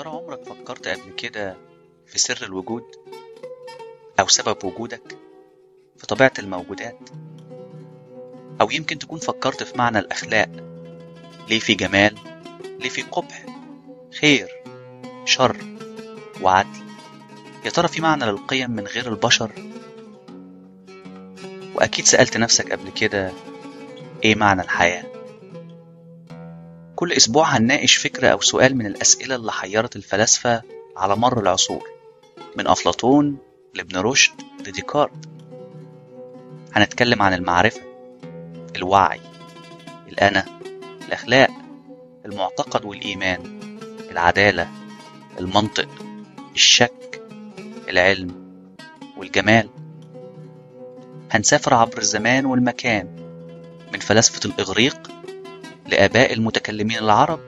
ترى عمرك فكرت قبل كده في سر الوجود أو سبب وجودك في طبيعة الموجودات؟ أو يمكن تكون فكرت في معنى الأخلاق ليه في جمال ليه في قبح خير شر وعدل؟ يا ترى في معنى للقيم من غير البشر؟ وأكيد سألت نفسك قبل كده إيه معنى الحياة؟ كل أسبوع هنناقش فكرة أو سؤال من الأسئلة اللي حيرت الفلاسفة على مر العصور من أفلاطون لابن رشد لديكارت. هنتكلم عن المعرفة الوعي الأنا الأخلاق المعتقد والإيمان العدالة المنطق الشك العلم والجمال. هنسافر عبر الزمان والمكان من فلاسفة الإغريق لآباء المتكلمين العرب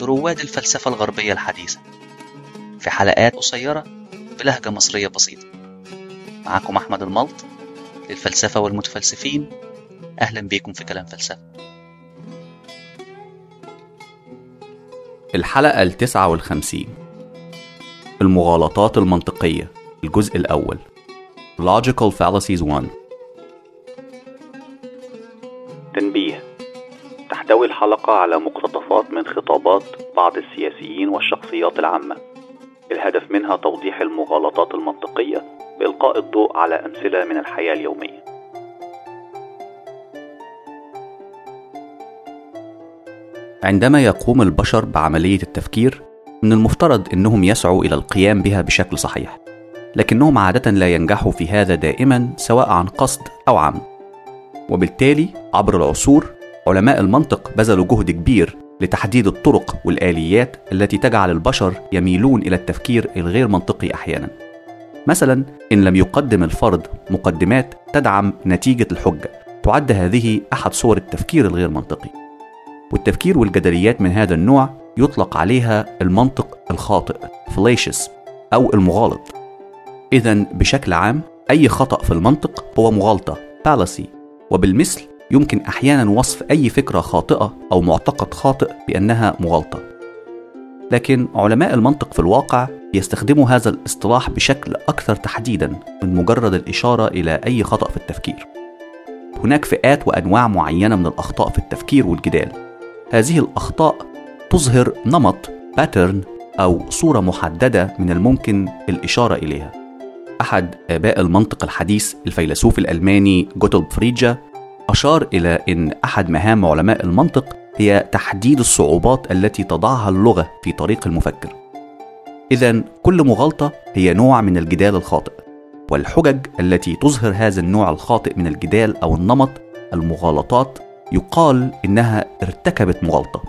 لرواد الفلسفة الغربية الحديثة في حلقات قصيرة بلهجة مصرية بسيطة. معكم أحمد الملط للفلسفة والمتفلسفين. أهلا بيكم في كلام فلسفة. الحلقة التسعة والخمسين. المغالطات المنطقية الجزء الأول. Logical Fallacies 1 تنبيه. تحتوي الحلقة على مقتطفات من خطابات بعض السياسيين والشخصيات العامة. الهدف منها توضيح المغالطات المنطقية بإلقاء الضوء على أمثلة من الحياة اليومية. عندما يقوم البشر بعملية التفكير من المفترض أنهم يسعوا إلى القيام بها بشكل صحيح لكنهم عادة لا ينجحوا في هذا دائما سواء عن قصد أو عمد وبالتالي عبر العصور علماء المنطق بذلوا جهد كبير لتحديد الطرق والآليات التي تجعل البشر يميلون إلى التفكير الغير منطقي أحيانا. مثلا إن لم يقدم الفرد مقدمات تدعم نتيجة الحجة تعد هذه أحد صور التفكير الغير منطقي. والتفكير والجدليات من هذا النوع يطلق عليها المنطق الخاطئ fallacious أو المغالط. إذا بشكل عام أي خطأ في المنطق هو مغالطة fallacy. وبالمثل يمكن أحيانا وصف أي فكرة خاطئة أو معتقد خاطئ بأنها مغالطة. لكن علماء المنطق في الواقع يستخدموا هذا الاصطلاح بشكل أكثر تحديدا من مجرد الإشارة إلى أي خطأ في التفكير. هناك فئات وأنواع معينة من الأخطاء في التفكير والجدال. هذه الأخطاء تظهر نمط باترن أو صورة محددة من الممكن الإشارة إليها. أحد آباء المنطق الحديث الفيلسوف الألماني جوتلب فريدجا أشار إلى أن أحد مهام علماء المنطق هي تحديد الصعوبات التي تضعها اللغة في طريق المفكر. إذا كل مغالطة هي نوع من الجدال الخاطئ، والحجج التي تظهر هذا النوع الخاطئ من الجدال أو النمط المغالطات يقال إنها ارتكبت مغالطة.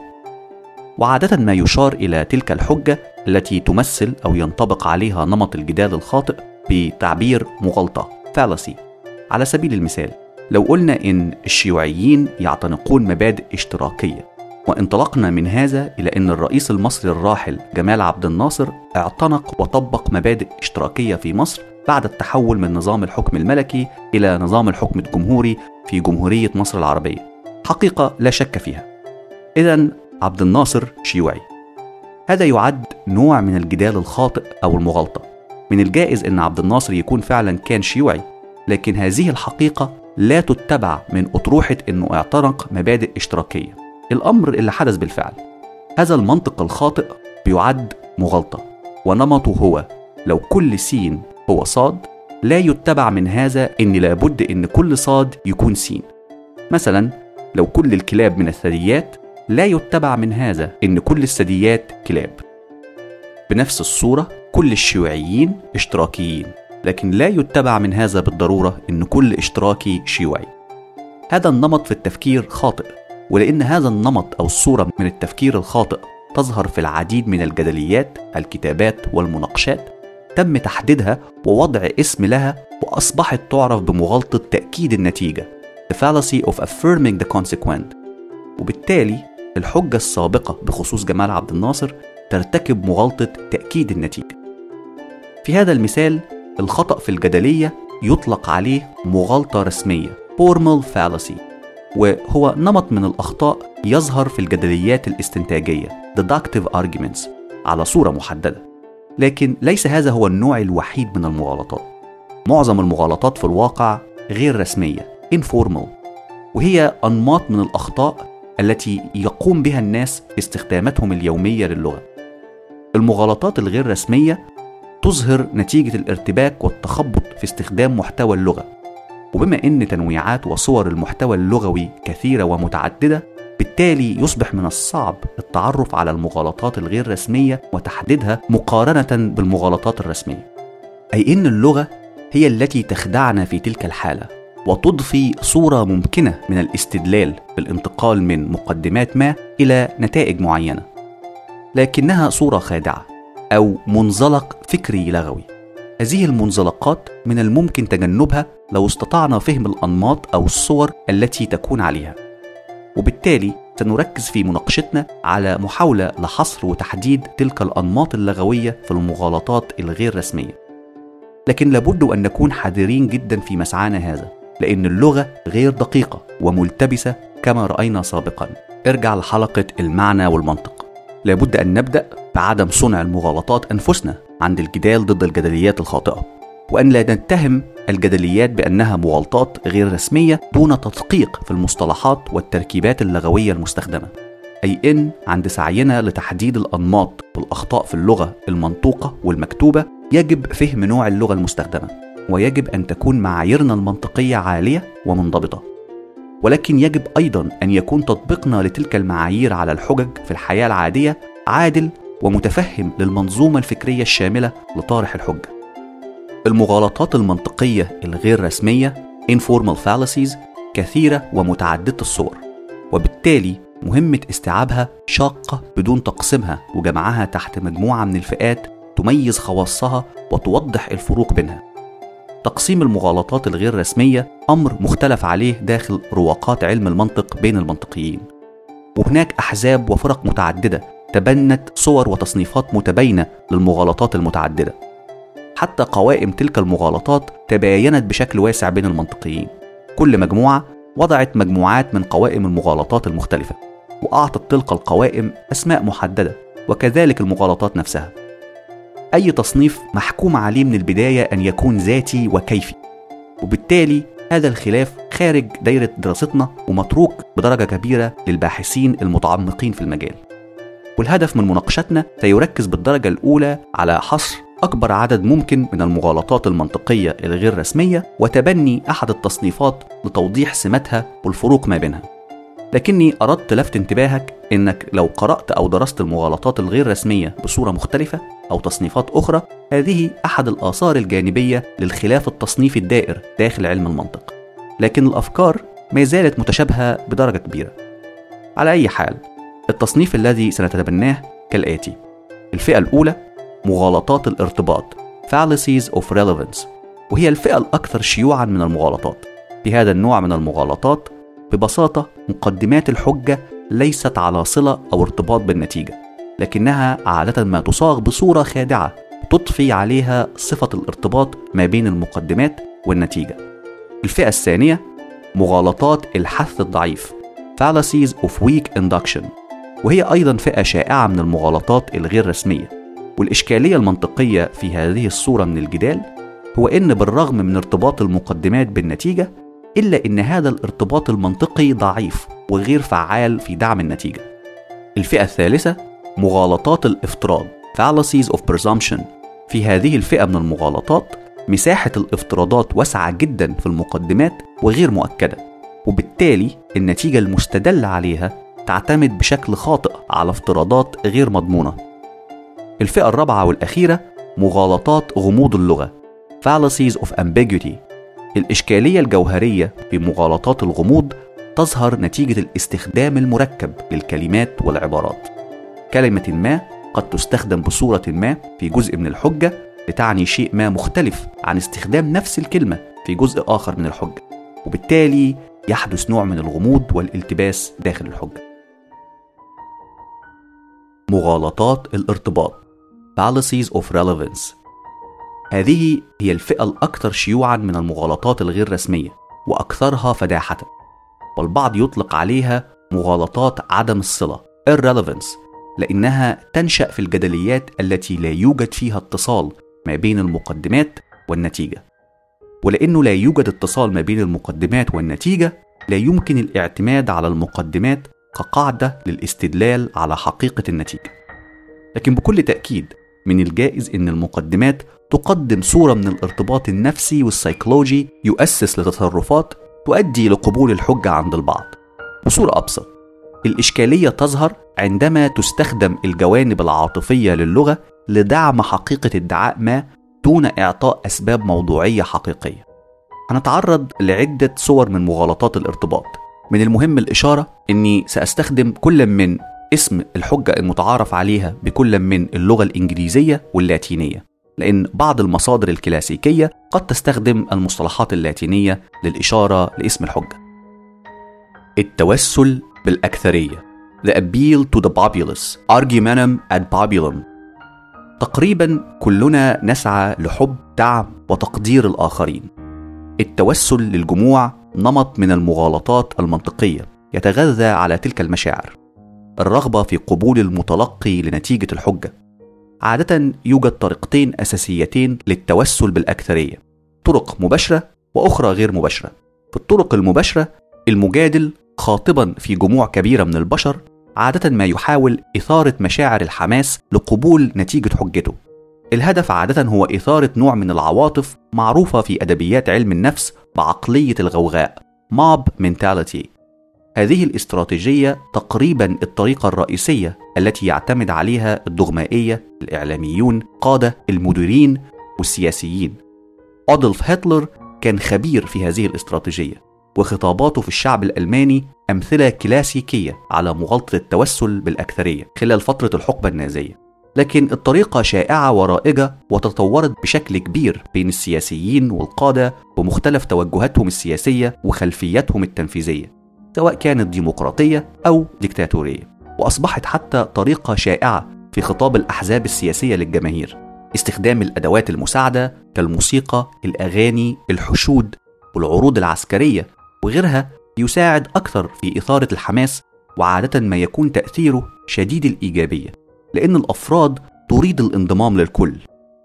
وعادة ما يشار إلى تلك الحجة التي تمثل أو ينطبق عليها نمط الجدال الخاطئ بتعبير مغالطة fallacy على سبيل المثال لو قلنا إن الشيوعيين يعتنقون مبادئ اشتراكية وانطلقنا من هذا إلى أن الرئيس المصري الراحل جمال عبد الناصر اعتنق وطبق مبادئ اشتراكية في مصر بعد التحول من نظام الحكم الملكي إلى نظام الحكم الجمهوري في جمهورية مصر العربية. حقيقة لا شك فيها. إذا عبد الناصر شيوعي. هذا يعد نوع من الجدال الخاطئ أو المغالطة. من الجائز أن عبد الناصر يكون فعلا كان شيوعي لكن هذه الحقيقة لا تتبع من أطروحة أنه اعتنق مبادئ اشتراكية. الأمر اللي حدث بالفعل. هذا المنطق الخاطئ بيعد مغالطة. ونمطه هو لو كل سين هو صاد لا يتبع من هذا أن لابد أن كل صاد يكون سين. مثلا لو كل الكلاب من الثدييات لا يتبع من هذا أن كل الثدييات كلاب. بنفس الصورة كل الشيوعيين اشتراكيين. لكن لا يتبع من هذا بالضرورة أن كل اشتراكي شيوعي. هذا النمط في التفكير خاطئ ولأن هذا النمط أو الصورة من التفكير الخاطئ تظهر في العديد من الجدليات الكتابات والمناقشات تم تحديدها ووضع اسم لها وأصبحت تعرف بمغالطة تأكيد النتيجة The fallacy of affirming the consequent. وبالتالي الحجة السابقة بخصوص جمال عبد الناصر ترتكب مغالطة تأكيد النتيجة. في هذا المثال الخطأ في الجدلية يطلق عليه مغالطة رسمية formal fallacy وهو نمط من الأخطاء يظهر في الجدليات الاستنتاجية deductive arguments على صورة محددة. لكن ليس هذا هو النوع الوحيد من المغالطات. معظم المغالطات في الواقع غير رسمية informal وهي أنماط من الأخطاء التي يقوم بها الناس في استخداماتهم اليومية للغة. المغالطات الغير رسمية تظهر نتيجة الارتباك والتخبط في استخدام محتوى اللغة. وبما أن تنويعات وصور المحتوى اللغوي كثيرة ومتعددة بالتالي يصبح من الصعب التعرف على المغالطات الغير رسمية وتحديدها مقارنة بالمغالطات الرسمية. أي أن اللغة هي التي تخدعنا في تلك الحالة وتضفي صورة ممكنة من الاستدلال بالانتقال من مقدمات ما إلى نتائج معينة. لكنها صورة خادعة. أو منزلق فكري لغوي. هذه المنزلقات من الممكن تجنبها لو استطعنا فهم الأنماط أو الصور التي تكون عليها. وبالتالي سنركز في مناقشتنا على محاولة لحصر وتحديد تلك الأنماط اللغوية في المغالطات الغير رسمية. لكن لابد أن نكون حذرين جدا في مسعانا هذا لأن اللغة غير دقيقة وملتبسة كما رأينا سابقا. ارجع لحلقة المعنى والمنطق. لابد أن نبدأ بعدم صنع المغالطات أنفسنا عند الجدال ضد الجدليات الخاطئة وأن لا نتهم الجدليات بأنها مغالطات غير رسمية دون تدقيق في المصطلحات والتركيبات اللغوية المستخدمة أي إن عند سعينا لتحديد الأنماط والأخطاء في اللغة المنطوقة والمكتوبة يجب فهم نوع اللغة المستخدمة ويجب أن تكون معاييرنا المنطقية عالية ومنضبطة. ولكن يجب أيضا أن يكون تطبيقنا لتلك المعايير على الحجج في الحياة العادية عادل ومتفهم للمنظومة الفكرية الشاملة لطارح الحجة. المغالطات المنطقية الغير رسمية informal fallacies كثيرة ومتعددة الصور. وبالتالي مهمة استيعابها شاقة بدون تقسيمها وجمعها تحت مجموعة من الفئات تميز خواصها وتوضح الفروق بينها. تقسيم المغالطات الغير رسمية أمر مختلف عليه داخل رواقات علم المنطق بين المنطقيين. وهناك أحزاب وفرق متعددة تبنت صور وتصنيفات متباينة للمغالطات المتعددة. حتى قوائم تلك المغالطات تباينت بشكل واسع بين المنطقيين. كل مجموعة وضعت مجموعات من قوائم المغالطات المختلفة وأعطت تلك القوائم أسماء محددة وكذلك المغالطات نفسها. أي تصنيف محكوم عليه من البداية أن يكون ذاتي وكيفي وبالتالي هذا الخلاف خارج دايرة دراستنا ومتروك بدرجة كبيرة للباحثين المتعمقين في المجال. والهدف من مناقشتنا سيركز بالدرجة الأولى على حصر أكبر عدد ممكن من المغالطات المنطقية الغير رسمية وتبني أحد التصنيفات لتوضيح سماتها والفروق ما بينها. لكني أردت لفت انتباهك إنك لو قرأت أو درست المغالطات الغير رسمية بصورة مختلفة أو تصنيفات أخرى هذه أحد الآثار الجانبية للخلاف التصنيفي الدائر داخل علم المنطق. لكن الأفكار ما زالت متشابهة بدرجة كبيرة. على أي حال التصنيف الذي سنتبناه كالآتي. الفئة الأولى مغالطات الارتباط fallacies of relevance وهي الفئة الأكثر شيوعا من المغالطات. في هذا النوع من المغالطات ببساطة مقدمات الحجة ليست على صلة أو ارتباط بالنتيجة لكنها عادة ما تصاغ بصورة خادعة تضفي عليها صفة الارتباط ما بين المقدمات والنتيجة. الفئة الثانية مغالطات الحث الضعيف fallacies of weak induction. وهي أيضا فئة شائعة من المغالطات الغير رسمية. والإشكالية المنطقية في هذه الصورة من الجدال هو إن بالرغم من ارتباط المقدمات بالنتيجة إلا إن هذا الارتباط المنطقي ضعيف وغير فعال في دعم النتيجة. الفئة الثالثة مغالطات الافتراض fallacies of presumption في هذه الفئة من المغالطات مساحة الافتراضات واسعة جدا في المقدمات وغير مؤكدة. وبالتالي النتيجة المستدل عليها تعتمد بشكل خاطئ على افتراضات غير مضمونة الفئة الرابعة والأخيرة مغالطات غموض اللغة fallacies of ambiguity الإشكالية الجوهرية في مغالطات الغموض تظهر نتيجة الاستخدام المركب للكلمات والعبارات. كلمة ما قد تستخدم بصورة ما في جزء من الحجة لتعني شيء ما مختلف عن استخدام نفس الكلمة في جزء آخر من الحجة، وبالتالي يحدث نوع من الغموض والالتباس داخل الحجة. مغالطات الارتباط. Fallacies of relevance. هذه هي الفئة الأكثر شيوعا من المغالطات الغير رسمية وأكثرها فداحة. والبعض يطلق عليها مغالطات عدم الصلة irrelevance لأنها تنشأ في الجدليات التي لا يوجد فيها اتصال ما بين المقدمات والنتيجة. ولأنه لا يوجد اتصال ما بين المقدمات والنتيجة لا يمكن الاعتماد على المقدمات كقاعدة للاستدلال على حقيقة النتيجة. لكن بكل تأكيد من الجائز أن المقدمات تقدم صورة من الارتباط النفسي والسيكولوجي يؤسس لتصرفات تؤدي لقبول الحجة عند البعض. بصورة أبسط الإشكالية تظهر عندما تستخدم الجوانب العاطفية للغة لدعم حقيقة ادعاء ما دون إعطاء أسباب موضوعية حقيقية. هنتعرض لعدة صور من مغالطات الارتباط. من المهم الإشارة أني سأستخدم كل من اسم الحجة المتعارف عليها بكل من اللغة الإنجليزية واللاتينية لأن بعض المصادر الكلاسيكية قد تستخدم المصطلحات اللاتينية للإشارة لاسم الحجة. التوسل بالأكثرية. The appeal to the populace. Argumentum ad populum. تقريبا كلنا نسعى لحب دعم وتقدير الآخرين. التوسل للجموع نمط من المغالطات المنطقية يتغذى على تلك المشاعر. الرغبة في قبول المتلقي لنتيجة الحجة. عادة يوجد طريقتين أساسيتين للتوسل بالأكثرية. طرق مباشرة وأخرى غير مباشرة. في الطرق المباشرة المجادل خاطبا في جموع كبيرة من البشر عادة ما يحاول إثارة مشاعر الحماس لقبول نتيجة حجته. الهدف عادة هو إثارة نوع من العواطف معروفة في أدبيات علم النفس بعقلية الغوغاء mob mentality. هذه الاستراتيجية تقريبا الطريقة الرئيسية التي يعتمد عليها الدغمائية الإعلاميون قادة المديرين والسياسيين. أدولف هتلر كان خبير في هذه الاستراتيجية وخطاباته في الشعب الألماني أمثلة كلاسيكية على مغالطة التوسل بالأكثرية خلال فترة الحقبة النازية. لكن الطريقة شائعة ورائجة وتطورت بشكل كبير بين السياسيين والقادة بمختلف توجهاتهم السياسية وخلفياتهم التنفيذية سواء كانت ديمقراطية أو ديكتاتورية. وأصبحت حتى طريقة شائعة في خطاب الأحزاب السياسية للجماهير استخدام الأدوات المساعدة كالموسيقى، الأغاني، الحشود والعروض العسكرية وغيرها يساعد أكثر في إثارة الحماس وعادة ما يكون تأثيره شديد الإيجابية. لأن الأفراد تريد الانضمام للكل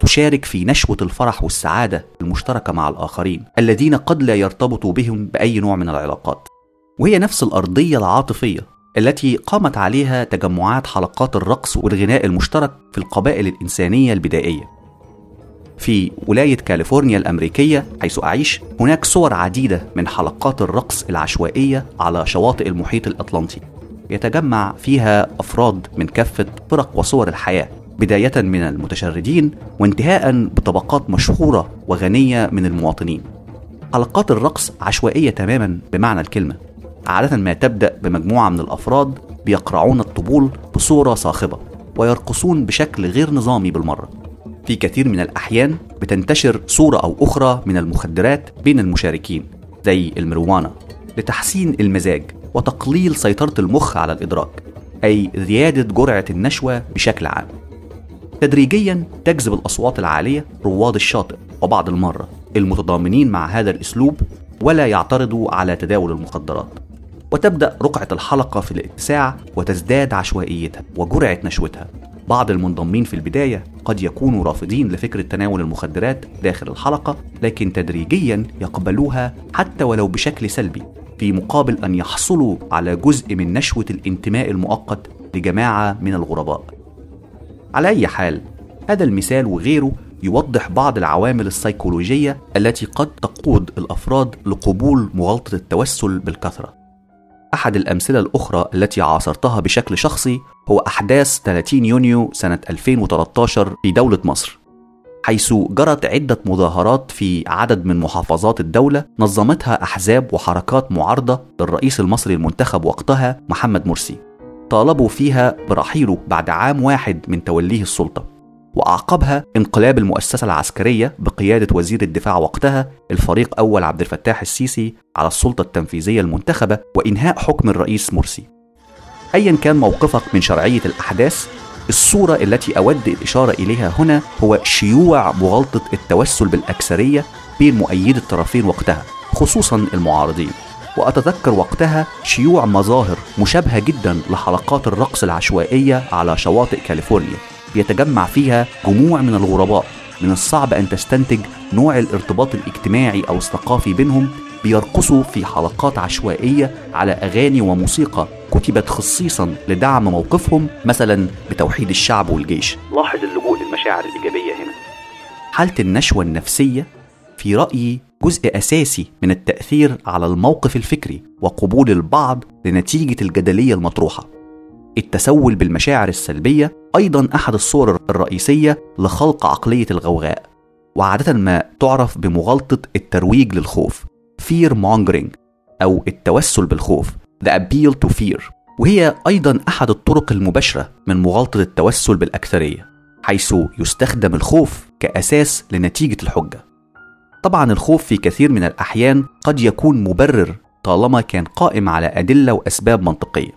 تشارك في نشوة الفرح والسعادة المشتركة مع الآخرين الذين قد لا يرتبطوا بهم بأي نوع من العلاقات. وهي نفس الأرضية العاطفية التي قامت عليها تجمعات حلقات الرقص والغناء المشترك في القبائل الإنسانية البدائية. في ولاية كاليفورنيا الأمريكية حيث أعيش هناك صور عديدة من حلقات الرقص العشوائية على شواطئ المحيط الأطلنطي. يتجمع فيها أفراد من كافة فرق وصور الحياة بداية من المتشردين وانتهاء بطبقات مشهورة وغنية من المواطنين. حلقات الرقص عشوائية تماما بمعنى الكلمة عادة ما تبدأ بمجموعة من الأفراد بيقرعون الطبول بصورة صاخبة ويرقصون بشكل غير نظامي بالمرة. في كثير من الأحيان بتنتشر صورة أو أخرى من المخدرات بين المشاركين زي المروانة لتحسين المزاج وتقليل سيطرة المخ على الإدراك أي زيادة جرعة النشوة بشكل عام. تدريجيا تجذب الأصوات العالية رواد الشاطئ وبعض المرة المتضامنين مع هذا الأسلوب ولا يعترضوا على تداول المخدرات. وتبدأ رقعة الحلقة في الاتساع وتزداد عشوائيتها وجرعة نشوتها. بعض المنضمين في البداية قد يكونوا رافضين لفكرة تناول المخدرات داخل الحلقة لكن تدريجيا يقبلوها حتى ولو بشكل سلبي. في مقابل أن يحصلوا على جزء من نشوة الانتماء المؤقت لجماعة من الغرباء. على أي حال هذا المثال وغيره يوضح بعض العوامل السيكولوجية التي قد تقود الأفراد لقبول مغالطة التوسل بالكثرة. أحد الأمثلة الأخرى التي عاصرتها بشكل شخصي هو أحداث 30 يونيو سنة 2013 في دولة مصر. حيث جرت عدة مظاهرات في عدد من محافظات الدولة نظمتها أحزاب وحركات معارضة للرئيس المصري المنتخب وقتها محمد مرسي. طالبوا فيها برحيله بعد عام واحد من توليه السلطة وأعقبها انقلاب المؤسسة العسكرية بقيادة وزير الدفاع وقتها الفريق أول عبد الفتاح السيسي على السلطة التنفيذية المنتخبة وإنهاء حكم الرئيس مرسي. أيا كان موقفك من شرعية الأحداث الصورة التي أود الإشارة إليها هنا هو شيوع مغالطة التوسل بالأكثرية بين مؤيدي الطرفين وقتها خصوصا المعارضين. وأتذكر وقتها شيوع مظاهر مشابهة جدا لحلقات الرقص العشوائية على شواطئ كاليفورنيا بيتجمع فيها جموع من الغرباء من الصعب أن تستنتج نوع الارتباط الاجتماعي أو الثقافي بينهم بيرقصوا في حلقات عشوائية على أغاني وموسيقى كتبت خصيصا لدعم موقفهم مثلا بتوحيد الشعب والجيش. لاحظ اللجوء للمشاعر الإيجابية هنا. حالة النشوة النفسية في رأيي جزء أساسي من التأثير على الموقف الفكري وقبول البعض لنتيجة الجدلية المطروحة. التسول بالمشاعر السلبية أيضا أحد الصور الرئيسية لخلق عقلية الغوغاء، وعادة ما تعرف بمغالطة الترويج للخوف. Fear mongering أو التوسل بالخوف. The appeal to fear. وهي أيضا أحد الطرق المباشرة من مغالطة التوسل بالأكثرية حيث يستخدم الخوف كأساس لنتيجة الحجة. طبعا الخوف في كثير من الأحيان قد يكون مبرر طالما كان قائم على أدلة وأسباب منطقية.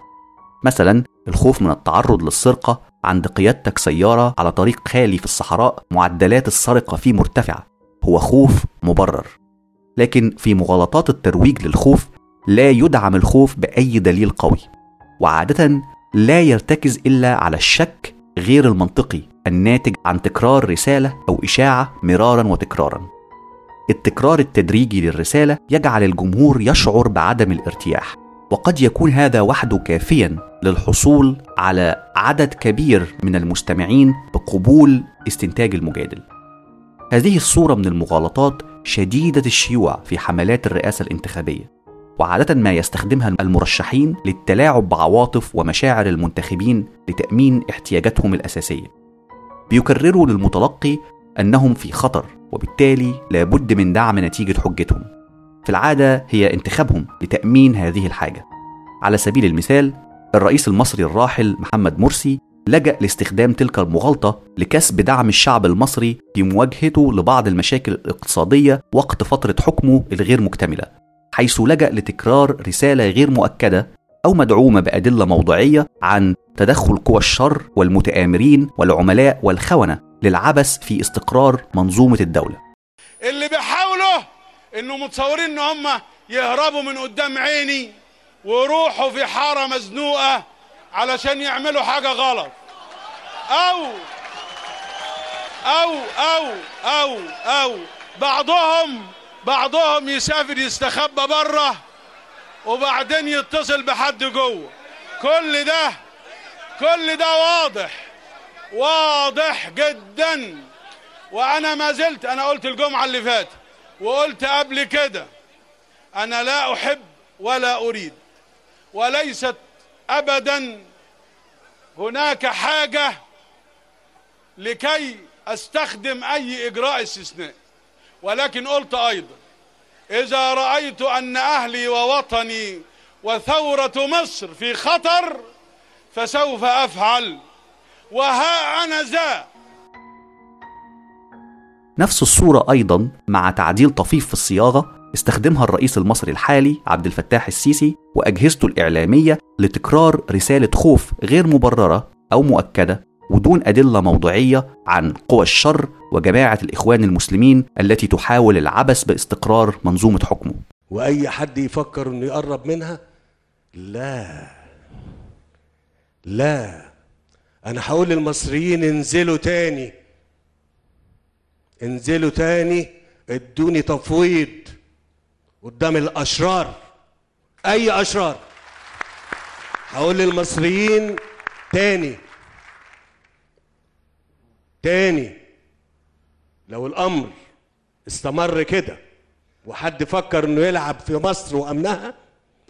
مثلا الخوف من التعرض للسرقة عند قيادتك سيارة على طريق خالي في الصحراء معدلات السرقة فيه مرتفعة. هو خوف مبرر. لكن في مغالطات الترويج للخوف لا يدعم الخوف بأي دليل قوي. وعادة لا يرتكز إلا على الشك غير المنطقي الناتج عن تكرار رسالة أو إشاعة مرارا وتكرارا. التكرار التدريجي للرسالة يجعل الجمهور يشعر بعدم الارتياح وقد يكون هذا وحده كافيا للحصول على عدد كبير من المستمعين بقبول استنتاج المجادل. هذه الصورة من المغالطات شديدة الشيوع في حملات الرئاسة الانتخابية وعادة ما يستخدمها المرشحين للتلاعب بعواطف ومشاعر المنتخبين لتأمين احتياجاتهم الأساسية. بيكرروا للمتلقي أنهم في خطر وبالتالي لابد من دعم نتيجة حجتهم. في العادة هي انتخابهم لتأمين هذه الحاجة. على سبيل المثال الرئيس المصري الراحل محمد مرسي لجأ لاستخدام تلك المغالطة لكسب دعم الشعب المصري في مواجهته لبعض المشاكل الاقتصادية وقت فترة حكمه الغير مكتملة حيث لجأ لتكرار رسالة غير مؤكدة أو مدعومة بأدلة موضوعية عن تدخل قوى الشر والمتآمرين والعملاء والخونة للعبث في استقرار منظومة الدولة. اللي بيحاولوا إنه متصورين إن هم يهربوا من قدام عيني ويروحوا في حارة مزنوقة علشان يعملوا حاجة غلط. أو أو أو أو أو. بعضهم بعضهم يسافر يستخبى بره وبعدين يتصل بحد جوه كل ده كل ده واضح واضح جدا. وأنا ما زلت أنا قلت الجمعة اللي فاتت وقلت قبل كده أنا لا أحب ولا أريد. وليست ابدا هناك حاجة لكي أستخدم أي إجراء استثنائي ولكن قلت أيضا إذا رأيت أن أهلي ووطني وثورة مصر في خطر فسوف أفعل. وها أنا ذا. نفس الصورة أيضا مع تعديل طفيف في الصياغة استخدمها الرئيس المصري الحالي عبد الفتاح السيسي وأجهزته الإعلامية لتكرار رسالة خوف غير مبررة أو مؤكدة. ودون أدلة موضوعية عن قوى الشر وجماعة الإخوان المسلمين التي تحاول العبث باستقرار منظومة حكمه. وأي حد يفكر إنه يقرب منها؟ لا. لا. أنا هقول للمصريين انزلوا تاني. انزلوا تاني ادوني تفويض قدام الأشرار. أي أشرار؟ هقول للمصريين تاني. تاني لو الأمر استمر كده وحد فكر إنه يلعب في مصر وأمنها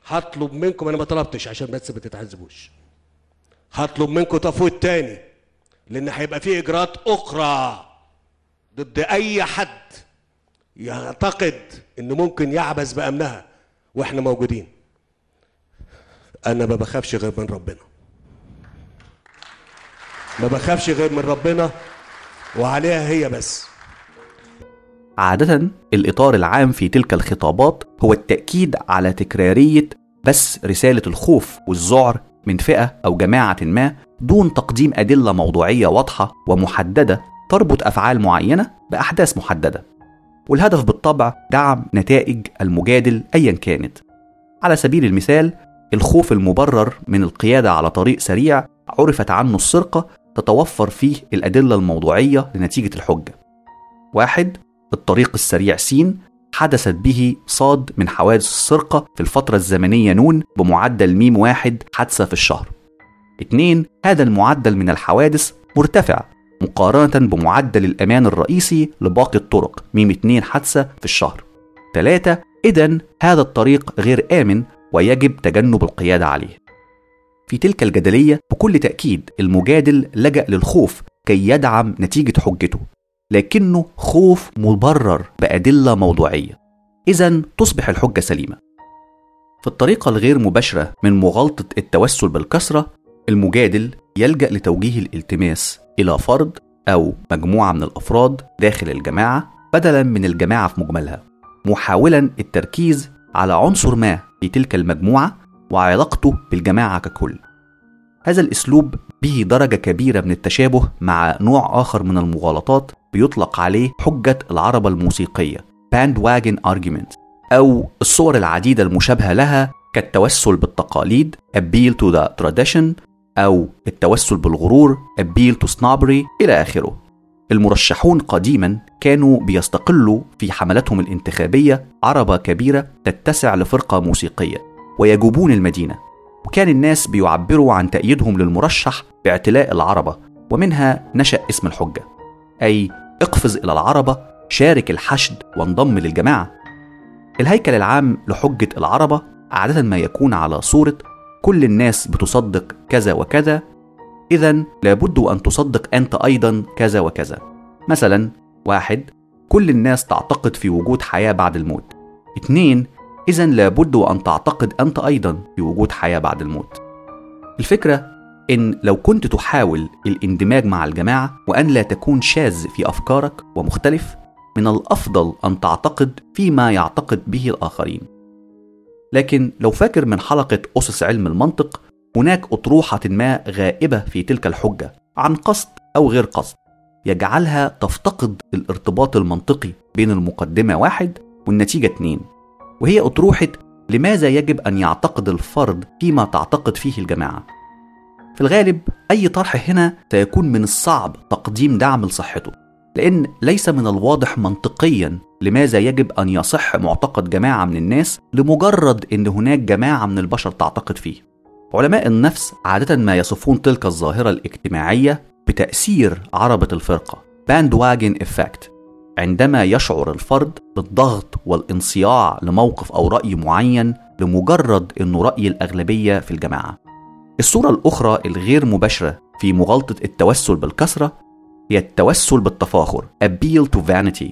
هطلب منكم أنا ما طلبتش عشان بس ما تتعذبوش. هطلب منكم تفويض تاني لأن هيبقى في إجراءات أخرى ضد أي حد يعتقد انه ممكن يعبث بأمنها وإحنا موجودين. أنا ما بخافش غير من ربنا. ما بخافش غير من ربنا. وعليها هي بس. عادة الإطار العام في تلك الخطابات هو التأكيد على تكرارية بس رسالة الخوف والذعر من فئة أو جماعة ما دون تقديم أدلة موضوعية واضحة ومحددة تربط أفعال معينة بأحداث محددة. والهدف بالطبع دعم نتائج المجادل أيا كانت. على سبيل المثال الخوف المبرر من القيادة على طريق سريع عرفت عنه السرقة تتوفر فيه الأدلة الموضوعية لنتيجة الحجة. واحد الطريق السريع س حدثت به صاد من حوادث السرقة في الفترة الزمنية نون بمعدل ميم واحد حادثة في الشهر. اتنين هذا المعدل من الحوادث مرتفع مقارنة بمعدل الأمان الرئيسي لباقي الطرق ميم اتنين حادثة في الشهر. ثلاثة إذا هذا الطريق غير آمن ويجب تجنب القيادة عليه. في تلك الجدلية بكل تأكيد المجادل لجأ للخوف كي يدعم نتيجة حجته لكنه خوف مبرر بأدلة موضوعية. إذا تصبح الحجة سليمة. في الطريقة الغير مباشرة من مغالطة التوسل بالكسرة المجادل يلجأ لتوجيه الالتماس إلى فرد أو مجموعة من الأفراد داخل الجماعة بدلا من الجماعة في مجملها محاولا التركيز على عنصر ما في تلك المجموعة وعلاقته بالجماعة ككل. هذا الأسلوب به درجة كبيرة من التشابه مع نوع آخر من المغالطات بيطلق عليه حجة العربة الموسيقية bandwagon argument أو الصور العديدة المشابهة لها كالتوسل بالتقاليد appeal to the tradition أو التوسل بالغرور appeal to snobbery إلى آخره. المرشحون قديما كانوا بيستقلوا في حملاتهم الانتخابية عربة كبيرة تتسع لفرقة موسيقية. ويجوبون المدينة. وكان الناس بيعبروا عن تأييدهم للمرشح باعتلاء العربة ومنها نشأ اسم الحجة أي اقفز إلى العربة شارك الحشد وانضم للجماعة. الهيكل العام لحجة العربة عادة ما يكون على صورة كل الناس بتصدق كذا وكذا إذا لابد أن تصدق أنت أيضا كذا وكذا. مثلا واحد كل الناس تعتقد في وجود حياة بعد الموت. اثنين إذا لابد أن تعتقد أنت أيضا في وجود حياة بعد الموت. الفكرة إن لو كنت تحاول الاندماج مع الجماعة وأن لا تكون شاذ في أفكارك ومختلف من الأفضل أن تعتقد فيما يعتقد به الآخرين. لكن لو فاكر من حلقة أسس علم المنطق هناك أطروحة ما غائبة في تلك الحجة عن قصد أو غير قصد يجعلها تفتقد الارتباط المنطقي بين المقدمة واحد والنتيجة اتنين. وهي أطروحة لماذا يجب أن يعتقد الفرد فيما تعتقد فيه الجماعة؟ في الغالب أي طرح هنا سيكون من الصعب تقديم دعم لصحته لأن ليس من الواضح منطقيا لماذا يجب أن يصح معتقد جماعة من الناس لمجرد أن هناك جماعة من البشر تعتقد فيه. علماء النفس عادة ما يصفون تلك الظاهرة الاجتماعية بتأثير عربة الفرقة. bandwagon effect عندما يشعر الفرد بالضغط والانصياع لموقف أو رأي معين لمجرد أنه رأي الأغلبية في الجماعة. الصورة الأخرى الغير مباشرة في مغالطة التوسل بالكسرة هي التوسل بالتفاخر appeal to vanity.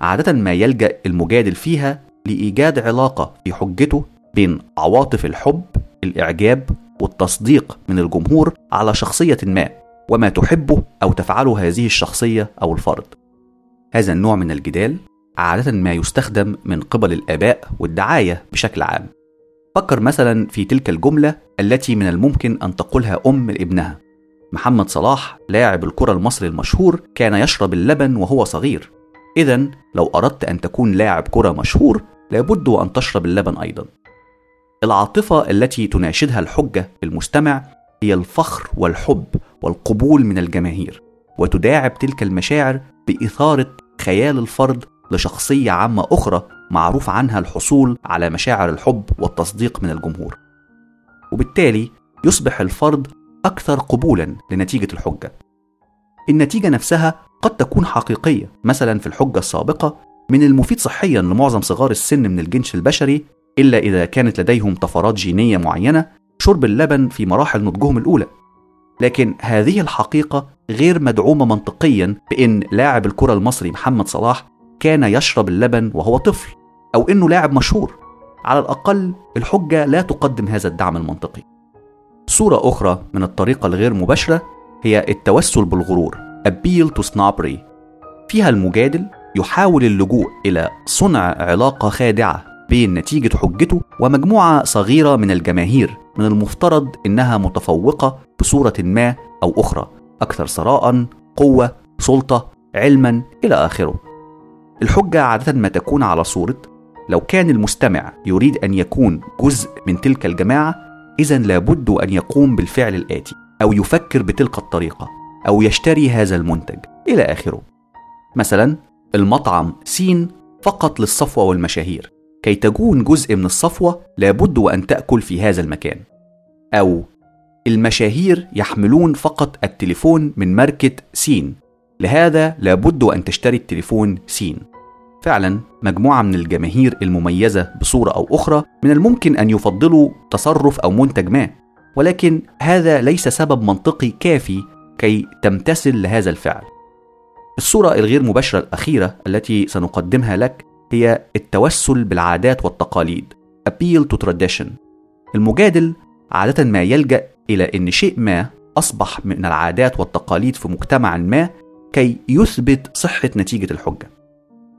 عادة ما يلجأ المجادل فيها لإيجاد علاقة في حجته بين عواطف الحب الإعجاب والتصديق من الجمهور على شخصية ما وما تحبه أو تفعله هذه الشخصية أو الفرد. هذا النوع من الجدال عادة ما يستخدم من قبل الآباء والدعاية بشكل عام. فكر مثلا في تلك الجملة التي من الممكن أن تقولها أم لابنها محمد صلاح لاعب الكرة المصري المشهور كان يشرب اللبن وهو صغير. إذا لو أردت أن تكون لاعب كرة مشهور لابد أن تشرب اللبن أيضا. العاطفة التي تناشدها الحجة المستمع هي الفخر والحب والقبول من الجماهير. وتداعب تلك المشاعر بإثارة خيال الفرد لشخصية عامة أخرى معروف عنها الحصول على مشاعر الحب والتصديق من الجمهور. وبالتالي يصبح الفرد أكثر قبولا لنتيجة الحجة. النتيجة نفسها قد تكون حقيقية مثلا في الحجة السابقة من المفيد صحيا لمعظم صغار السن من الجنس البشري إلا إذا كانت لديهم طفرات جينية معينة شرب اللبن في مراحل نضجهم الأولى. لكن هذه الحقيقة غير مدعومة منطقيا بأن لاعب الكرة المصري محمد صلاح كان يشرب اللبن وهو طفل أو أنه لاعب مشهور. على الأقل الحجة لا تقدم هذا الدعم المنطقي. صورة أخرى من الطريقة الغير مباشرة هي التوسل بالغرور appeal to snobbery. فيها المجادل يحاول اللجوء إلى صنع علاقة خادعة بين نتيجة حجته ومجموعة صغيرة من الجماهير. من المفترض إنها متفوقة بصورة ما أو أخرى أكثر ثراء، قوة، سلطة، علما إلى آخره. الحجة عادة ما تكون على صورة لو كان المستمع يريد أن يكون جزء من تلك الجماعة إذا لابد أن يقوم بالفعل الآتي أو يفكر بتلك الطريقة أو يشتري هذا المنتج إلى آخره. مثلا المطعم سين فقط للصفوة والمشاهير. كي تكون جزء من الصفوة لابد أن تأكل في هذا المكان. أو المشاهير يحملون فقط التليفون من ماركة سين. لهذا لابد أن تشتري التليفون سين. فعلا مجموعة من الجماهير المميزة بصورة أو أخرى من الممكن أن يفضلوا تصرف أو منتج ما. ولكن هذا ليس سبب منطقي كافي كي تمتثل لهذا الفعل. الصورة الغير مباشرة الأخيرة التي سنقدمها لك هي التوسل بالعادات والتقاليد appeal to tradition. المجادل عادة ما يلجأ إلى أن شيء ما أصبح من العادات والتقاليد في مجتمع ما كي يثبت صحة نتيجة الحجة.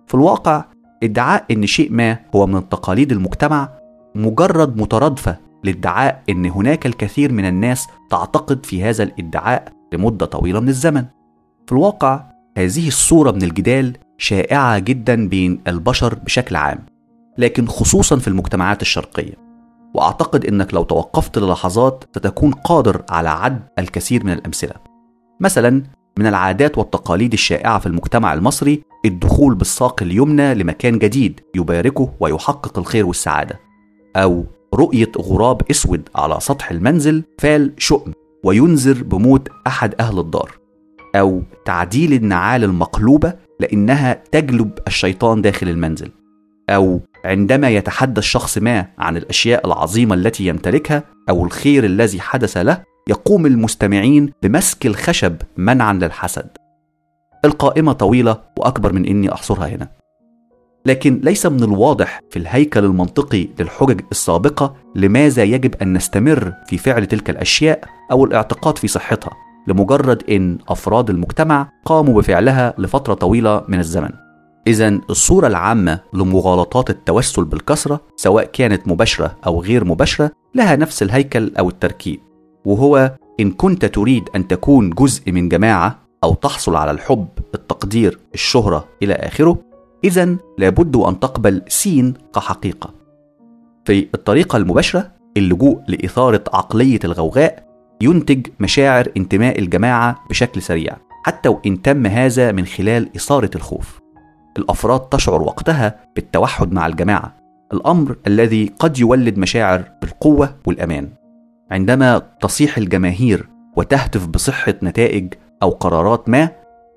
في الواقع ادعاء أن شيء ما هو من التقاليد المجتمع مجرد مترادفة لادعاء أن هناك الكثير من الناس تعتقد في هذا الادعاء لمدة طويلة من الزمن. في الواقع هذه الصورة من الجدال شائعة جدا بين البشر بشكل عام لكن خصوصا في المجتمعات الشرقية. وأعتقد أنك لو توقفت للحظات ستكون قادر على عد الكثير من الأمثلة. مثلا من العادات والتقاليد الشائعة في المجتمع المصري الدخول بالساق اليمنى لمكان جديد يباركه ويحقق الخير والسعادة. أو رؤية غراب أسود على سطح المنزل فال شؤم وينذر بموت أحد أهل الدار. أو تعديل النعال المقلوبة لأنها تجلب الشيطان داخل المنزل. أو عندما يتحدث شخص ما عن الأشياء العظيمة التي يمتلكها أو الخير الذي حدث له يقوم المستمعين بمسك الخشب منعا للحسد القائمة طويلة وأكبر من إني أحصرها هنا لكن ليس من الواضح في الهيكل المنطقي للحجج السابقة لماذا يجب أن نستمر في فعل تلك الأشياء أو الاعتقاد في صحتها لمجرد إن أفراد المجتمع قاموا بفعلها لفترة طويلة من الزمن. إذا الصورة العامة لمغالطات التوسل بالكثره سواء كانت مباشرة أو غير مباشرة لها نفس الهيكل أو التركيب وهو إن كنت تريد أن تكون جزء من جماعة أو تحصل على الحب، التقدير، الشهرة إلى آخره إذا لابد أن تقبل سين كحقيقة. في الطريقة المباشرة اللجوء لإثارة عقلية الغوغاء ينتج مشاعر انتماء الجماعة بشكل سريع حتى وإن تم هذا من خلال إثارة الخوف الأفراد تشعر وقتها بالتوحد مع الجماعة الأمر الذي قد يولد مشاعر بالقوة والأمان. عندما تصيح الجماهير وتهتف بصحة نتائج أو قرارات ما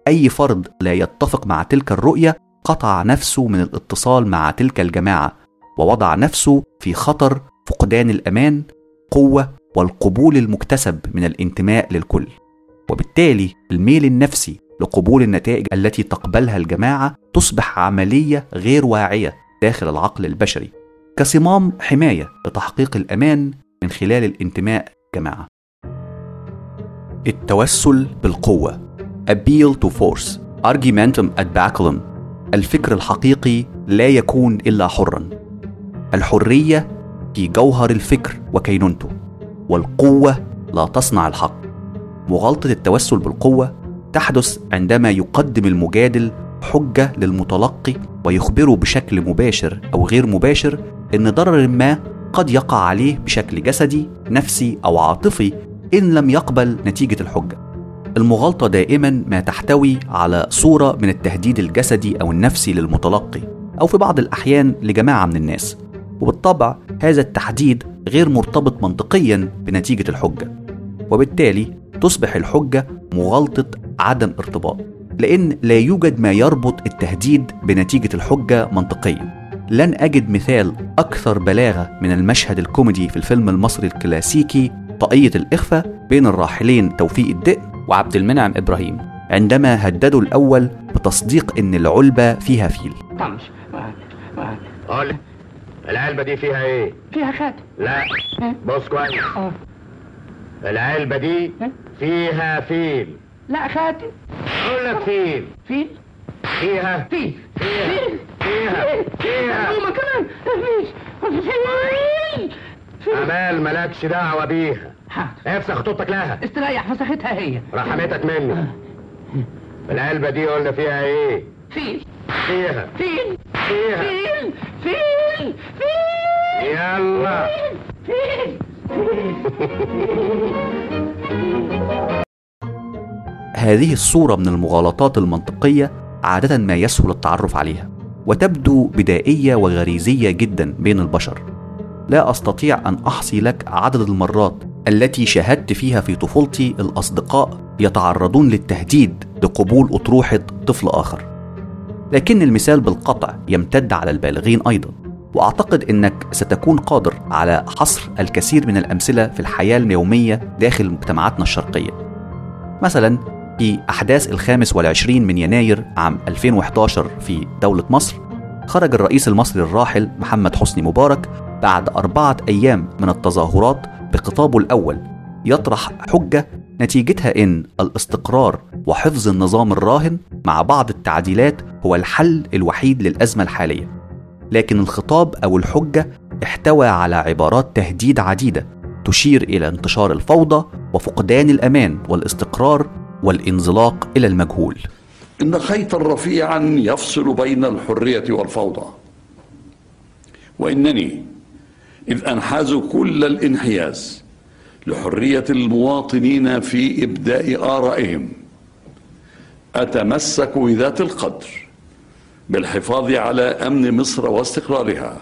أي فرد لا يتفق مع تلك الرؤية قطع نفسه من الاتصال مع تلك الجماعة ووضع نفسه في خطر فقدان الأمان قوة والقبول المكتسب من الانتماء للكل. وبالتالي الميل النفسي لقبول النتائج التي تقبلها الجماعة تصبح عملية غير واعية داخل العقل البشري. كصمام حماية لتحقيق الأمان من خلال الانتماء جماعة. التوسل بالقوة. Appeal to force. Argumentum ad baculum. الفكر الحقيقي لا يكون إلا حرا. الحرية في جوهر الفكر وكينونته والقوة لا تصنع الحق. مغالطة التوسل بالقوة تحدث عندما يقدم المجادل حجة للمتلقي ويخبره بشكل مباشر أو غير مباشر إن ضرر ما قد يقع عليه بشكل جسدي، نفسي أو عاطفي إن لم يقبل نتيجة الحجة. المغالطة دائما ما تحتوي على صورة من التهديد الجسدي أو النفسي للمتلقي أو في بعض الأحيان لجماعة من الناس وبالطبع هذا التحديد غير مرتبط منطقيا بنتيجة الحجة وبالتالي تصبح الحجة مغالطة عدم ارتباط لأن لا يوجد ما يربط التهديد بنتيجة الحجة منطقيا. لن أجد مثال أكثر بلاغة من المشهد الكوميدي في الفيلم المصري الكلاسيكي طاقية الإخفاء بين الراحلين توفيق الدقن وعبد المنعم إبراهيم عندما هددوا الأول بتصديق إن العلبة فيها فيل. معاك قول العلبة دي فيها إيه؟ فيها خاتم لا بص كويس آه. العلبة دي فيها فيل. لا خاتم. أقول لك فيل. فيل. فيها. فيل. فيها. فيل. فيها. فيها. هما كمان. مفيش. فيل فيل. امال مالكش دعوة بيها. حاضر افسخ خطوطك لها. استريح فسختها هي. رحمتك مني. العلبة دي قلنا فيها إيه؟ فيل. فيها. فيل. فيها. فيل. فيل. يلا. هذه الصورة من المغالطات المنطقية عادة ما يسهل التعرف عليها وتبدو بدائية وغريزية جدا بين البشر. لا أستطيع أن أحصي لك عدد المرات التي شاهدت فيها في طفولتي الأصدقاء يتعرضون للتهديد لقبول أطروحة طفل آخر. لكن المثال بالقطع يمتد على البالغين أيضا. وأعتقد أنك ستكون قادر على حصر الكثير من الأمثلة في الحياة اليومية داخل مجتمعاتنا الشرقية. مثلا في أحداث الخامس والعشرين من يناير عام 2011 في دولة مصر خرج الرئيس المصري الراحل محمد حسني مبارك بعد أربعة أيام من التظاهرات بخطابه الأول يطرح حجة نتيجتها إن الاستقرار وحفظ النظام الراهن مع بعض التعديلات هو الحل الوحيد للأزمة الحالية. لكن الخطاب أو الحجة احتوى على عبارات تهديد عديدة تشير إلى انتشار الفوضى وفقدان الأمان والاستقرار والانزلاق إلى المجهول. إن خيطا رفيعا يفصل بين الحرية والفوضى. وإنني إذ أنحاز كل الانحياز لحرية المواطنين في إبداء آرائهم. أتمسك بذات القدر. بالحفاظ على أمن مصر واستقرارها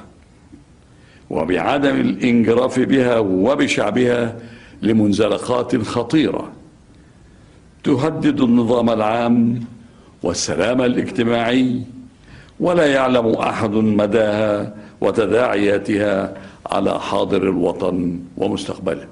وبعدم الانجراف بها وبشعبها لمنزلقات خطيرة تهدد النظام العام والسلام الاجتماعي ولا يعلم أحد مداها وتداعياتها على حاضر الوطن ومستقبله.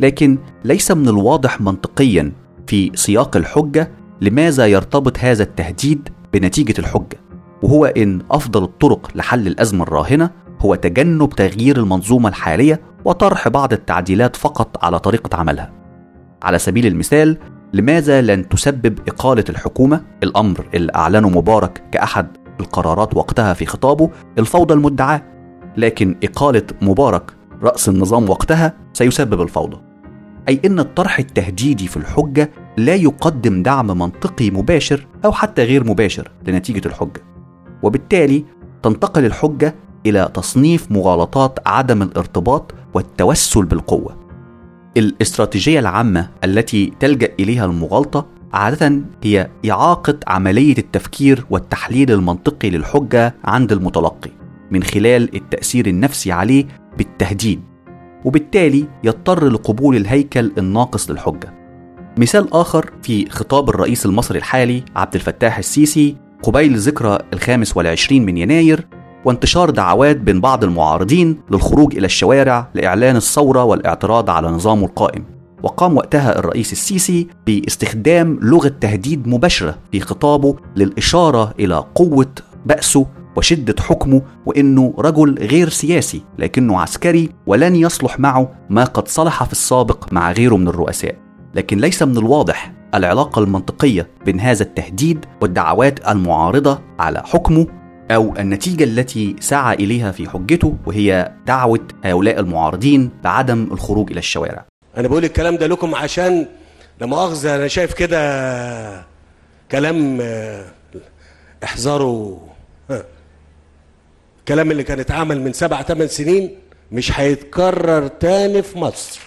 لكن ليس من الواضح منطقيا في سياق الحجة لماذا يرتبط هذا التهديد بنتيجة الحجة وهو إن أفضل الطرق لحل الأزمة الراهنة هو تجنب تغيير المنظومة الحالية وطرح بعض التعديلات فقط على طريقة عملها. على سبيل المثال لماذا لن تسبب إقالة الحكومة؟ الأمر اللي أعلنه مبارك كأحد القرارات وقتها في خطابه الفوضى المدعاة. لكن إقالة مبارك رأس النظام وقتها سيسبب الفوضى. أي إن الطرح التهديدي في الحجة لا يقدم دعم منطقي مباشر أو حتى غير مباشر لنتيجة الحجة وبالتالي تنتقل الحجة إلى تصنيف مغالطات عدم الارتباط والتوسل بالقوة. الاستراتيجية العامة التي تلجأ إليها المغالطة عادة هي إعاقة عملية التفكير والتحليل المنطقي للحجة عند المتلقي من خلال التأثير النفسي عليه بالتهديد. وبالتالي يضطر لقبول الهيكل الناقص للحجة. مثال آخر في خطاب الرئيس المصري الحالي عبد الفتاح السيسي قبيل ذكرى الخامس والعشرين من يناير وانتشار دعوات بين بعض المعارضين للخروج إلى الشوارع لإعلان الثورة والاعتراض على نظامه القائم. وقام وقتها الرئيس السيسي باستخدام لغة تهديد مباشرة في خطابه للإشارة إلى قوة بأسه وشدة حكمه وإنه رجل غير سياسي لكنه عسكري ولن يصلح معه ما قد صلح في السابق مع غيره من الرؤساء. لكن ليس من الواضح العلاقة المنطقية بين هذا التهديد والدعوات المعارضة على حكمه أو النتيجة التي سعى إليها في حجته وهي دعوة هؤلاء المعارضين بعدم الخروج إلى الشوارع أنا بقول الكلام ده لكم عشان لا مؤاخذة أنا شايف كده كلام آه، احذروا. الكلام اللي كان اتعمل من سبع ثمان سنين مش هيتكرر تاني في مصر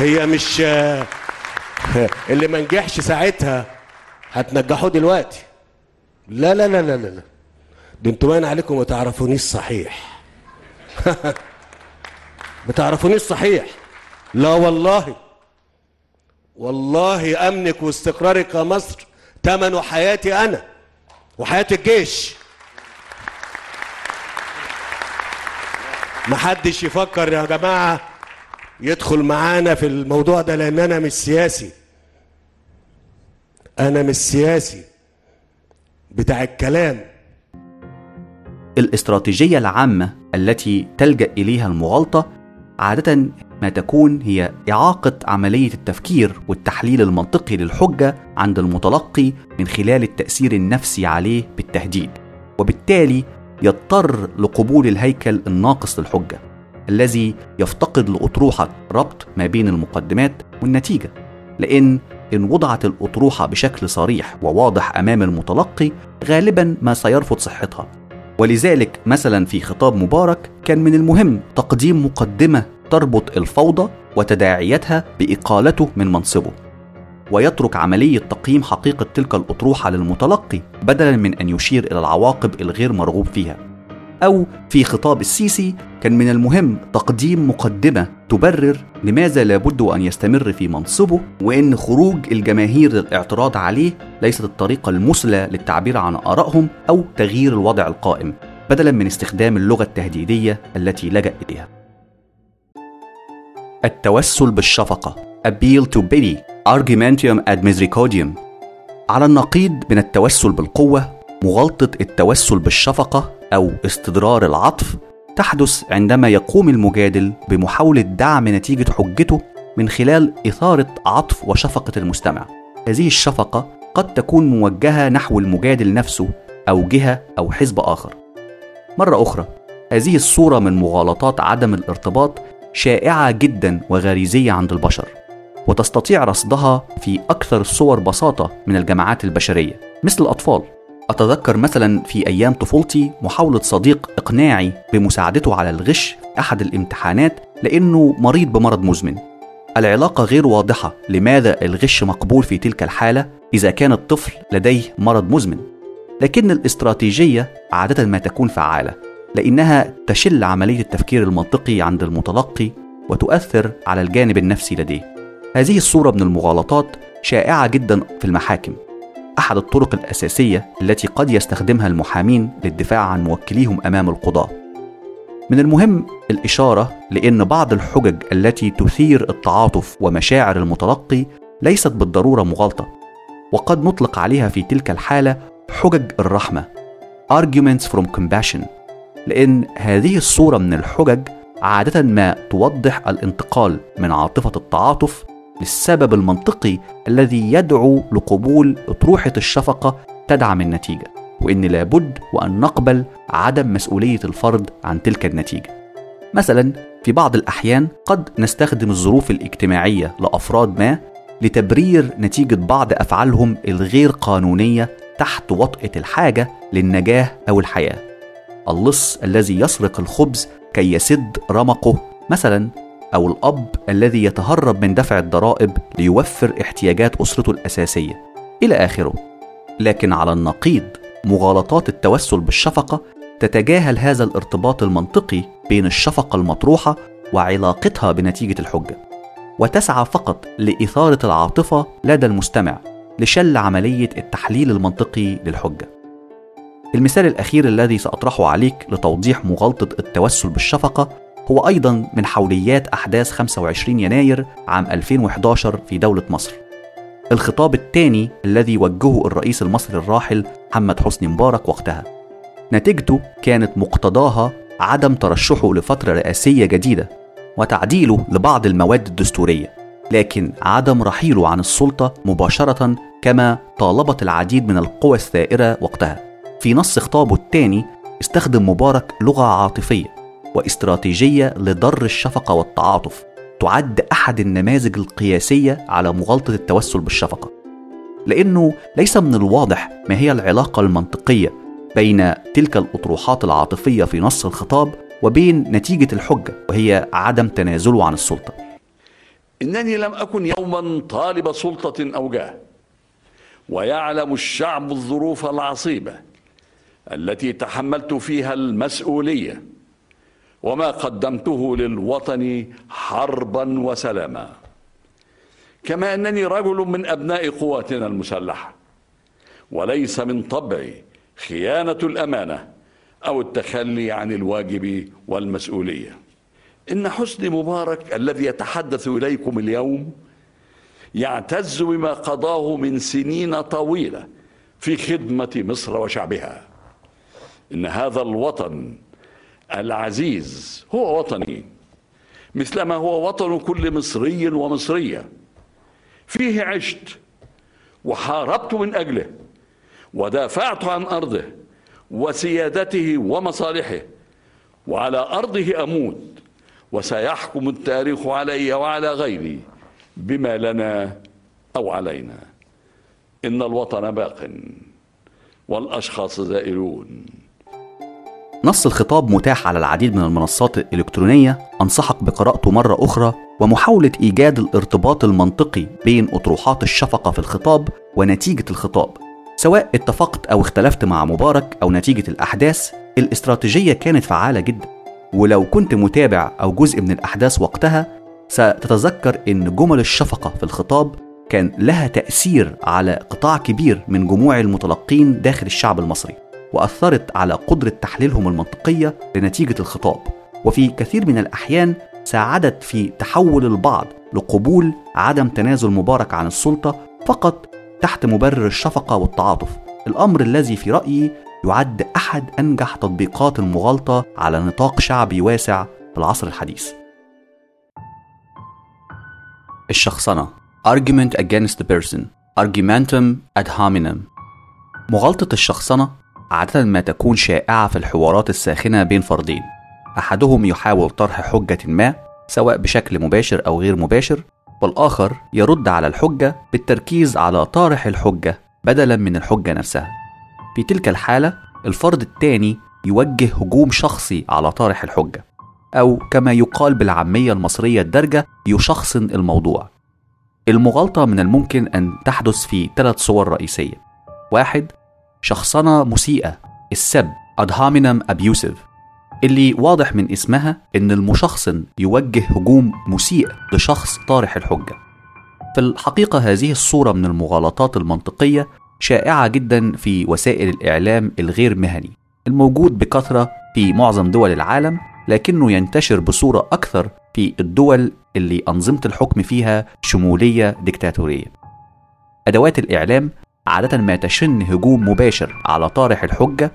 هي مش آه، اللي ما نجحش ساعتها هتنجحوه دلوقتي. لا لا لا لا لا. ده أنتوا باين عليكم ما تعرفونيش صحيح. ما تعرفونيش صحيح. لا والله. والله أمنك واستقرارك يا مصر ثمنه حياتي أنا وحياة الجيش. محدش يفكر يا جماعة يدخل معانا في الموضوع ده لأن أنا مش سياسي. أنا مش سياسي. بتاع الكلام. الإستراتيجية العامة التي تلجأ إليها المغالطة عادة ما تكون هي إعاقة عملية التفكير والتحليل المنطقي للحجة عند المتلقي من خلال التأثير النفسي عليه بالتهديد وبالتالي يضطر لقبول الهيكل الناقص للحجة. الذي يفتقد لأطروحة ربط ما بين المقدمات والنتيجة. لأن إن وضعت الأطروحة بشكل صريح وواضح أمام المتلقي غالبا ما سيرفض صحتها. ولذلك مثلا في خطاب مبارك كان من المهم تقديم مقدمة تربط الفوضى وتداعياتها بإقالته من منصبه. ويترك عملية تقييم حقيقة تلك الأطروحة للمتلقي بدلا من أن يشير إلى العواقب الغير مرغوب فيها. أو في خطاب السيسي كان من المهم تقديم مقدمة تبرر لماذا لابد أن يستمر في منصبه وإن خروج الجماهير للاعتراض عليه ليست الطريقة المثلى للتعبير عن آرائهم أو تغيير الوضع القائم بدلا من استخدام اللغة التهديدية التي لجأ إليها. التوسل بالشفقة Appeal to pity Argumentium ad misericordium على النقيض من التوسل بالقوة مغالطة التوسل بالشفقة أو استدرار العطف تحدث عندما يقوم المجادل بمحاولة دعم نتيجة حجته من خلال إثارة عطف وشفقة المستمع. هذه الشفقة قد تكون موجهة نحو المجادل نفسه أو جهة أو حزب آخر. مرة أخرى، هذه الصورة من مغالطات عدم الارتباط شائعة جدا وغريزية عند البشر، وتستطيع رصدها في أكثر الصور بساطة من الجماعات البشرية، مثل الأطفال. أتذكر مثلا في أيام طفولتي محاولة صديق إقناعي بمساعدته على الغش في أحد الامتحانات لأنه مريض بمرض مزمن. العلاقة غير واضحة لماذا الغش مقبول في تلك الحالة إذا كان الطفل لديه مرض مزمن. لكن الاستراتيجية عادة ما تكون فعالة لأنها تشل عملية التفكير المنطقي عند المتلقي وتؤثر على الجانب النفسي لديه. هذه الصورة من المغالطات شائعة جدا في المحاكم أحد الطرق الأساسية التي قد يستخدمها المحامين للدفاع عن موكليهم أمام القضاة. من المهم الإشارة لأن بعض الحجج التي تثير التعاطف ومشاعر المتلقي ليست بالضرورة مغالطة، وقد نطلق عليها في تلك الحالة حجج الرحمة arguments from compassion لأن هذه الصورة من الحجج عادة ما توضح الانتقال من عاطفة التعاطف للسبب المنطقي الذي يدعو لقبول أطروحة الشفقة تدعم النتيجة وإن لابد وأن نقبل عدم مسؤولية الفرد عن تلك النتيجة. مثلا في بعض الأحيان قد نستخدم الظروف الاجتماعية لأفراد ما لتبرير نتيجة بعض أفعالهم الغير قانونية تحت وطأة الحاجة للنجاة أو الحياة. اللص الذي يسرق الخبز كي يسد رمقه مثلا أو الأب الذي يتهرب من دفع الضرائب ليوفر احتياجات أسرته الأساسية. إلى آخره. لكن على النقيض مغالطات التوسل بالشفقة تتجاهل هذا الارتباط المنطقي بين الشفقة المطروحة وعلاقتها بنتيجة الحجة. وتسعى فقط لإثارة العاطفة لدى المستمع لشل عملية التحليل المنطقي للحجة. المثال الأخير الذي سأطرحه عليك لتوضيح مغالطة التوسل بالشفقة هو أيضا من حوليات أحداث 25 يناير عام 2011 في دولة مصر. الخطاب الثاني الذي وجهه الرئيس المصري الراحل محمد حسني مبارك وقتها. نتيجته كانت مقتضاها عدم ترشحه لفترة رئاسية جديدة وتعديله لبعض المواد الدستورية لكن عدم رحيله عن السلطة مباشرة كما طالبت العديد من القوى الثائرة وقتها. في نص خطابه الثاني استخدم مبارك لغة عاطفية. واستراتيجية لضر الشفقة والتعاطف تعد أحد النماذج القياسية على مغالطة التوسل بالشفقة. لأنه ليس من الواضح ما هي العلاقة المنطقية بين تلك الأطروحات العاطفية في نص الخطاب وبين نتيجة الحجة وهي عدم تنازله عن السلطة. إنني لم أكن يوما طالب سلطة أو جاه ويعلم الشعب الظروف العصيبة التي تحملت فيها المسؤولية وما قدمته للوطن حربا وسلاما. كما أنني رجل من أبناء قواتنا المسلحة وليس من طبعي خيانة الأمانة أو التخلي عن الواجب والمسؤولية. إن حسني مبارك الذي يتحدث إليكم اليوم يعتز بما قضاه من سنين طويلة في خدمة مصر وشعبها. إن هذا الوطن العزيز هو وطني. مثلما هو وطن كل مصري ومصرية. فيه عشت وحاربت من أجله ودافعت عن أرضه وسيادته ومصالحه وعلى أرضه أموت وسيحكم التاريخ علي وعلى غيري بما لنا أو علينا. إن الوطن باق والأشخاص زائلون. نص الخطاب متاح على العديد من المنصات الإلكترونية. أنصحك بقراءته مرة أخرى ومحاولة إيجاد الارتباط المنطقي بين أطروحات الشفقة في الخطاب ونتيجة الخطاب. سواء اتفقت أو اختلفت مع مبارك أو نتيجة الأحداث الاستراتيجية كانت فعالة جدا. ولو كنت متابع أو جزء من الأحداث وقتها ستتذكر أن جمل الشفقة في الخطاب كان لها تأثير على قطاع كبير من جموع المتلقين داخل الشعب المصري. وأثرت على قدرة تحليلهم المنطقية لنتيجة الخطاب. وفي كثير من الأحيان ساعدت في تحول البعض لقبول عدم تنازل مبارك عن السلطة فقط تحت مبرر الشفقة والتعاطف. الأمر الذي في رأيي يعد أحد أنجح تطبيقات المغالطة على نطاق شعبي واسع في العصر الحديث. الشخصنة. Argument against the person. Argumentum ad hominem. مغالطة الشخصنة عادة ما تكون شائعة في الحوارات الساخنة بين فردين أحدهم يحاول طرح حجة ما سواء بشكل مباشر أو غير مباشر والآخر يرد على الحجة بالتركيز على طارح الحجة بدلا من الحجة نفسها. في تلك الحالة الفرد الثاني يوجه هجوم شخصي على طارح الحجة أو كما يقال بالعامية المصرية الدارجة يشخصن الموضوع. المغالطة من الممكن أن تحدث في ثلاث صور رئيسية. واحد شخصنة مسيئة السب ad hominem abusive اللي واضح من اسمها إن المشخصن يوجه هجوم مسيء لشخص طارح الحجة. في الحقيقة هذه الصورة من المغالطات المنطقية شائعة جدا في وسائل الإعلام الغير مهني الموجود بكثرة في معظم دول العالم لكنه ينتشر بصورة أكثر في الدول اللي أنظمة الحكم فيها شمولية ديكتاتورية. أدوات الإعلام عادة ما تشن هجوم مباشر على طارح الحجة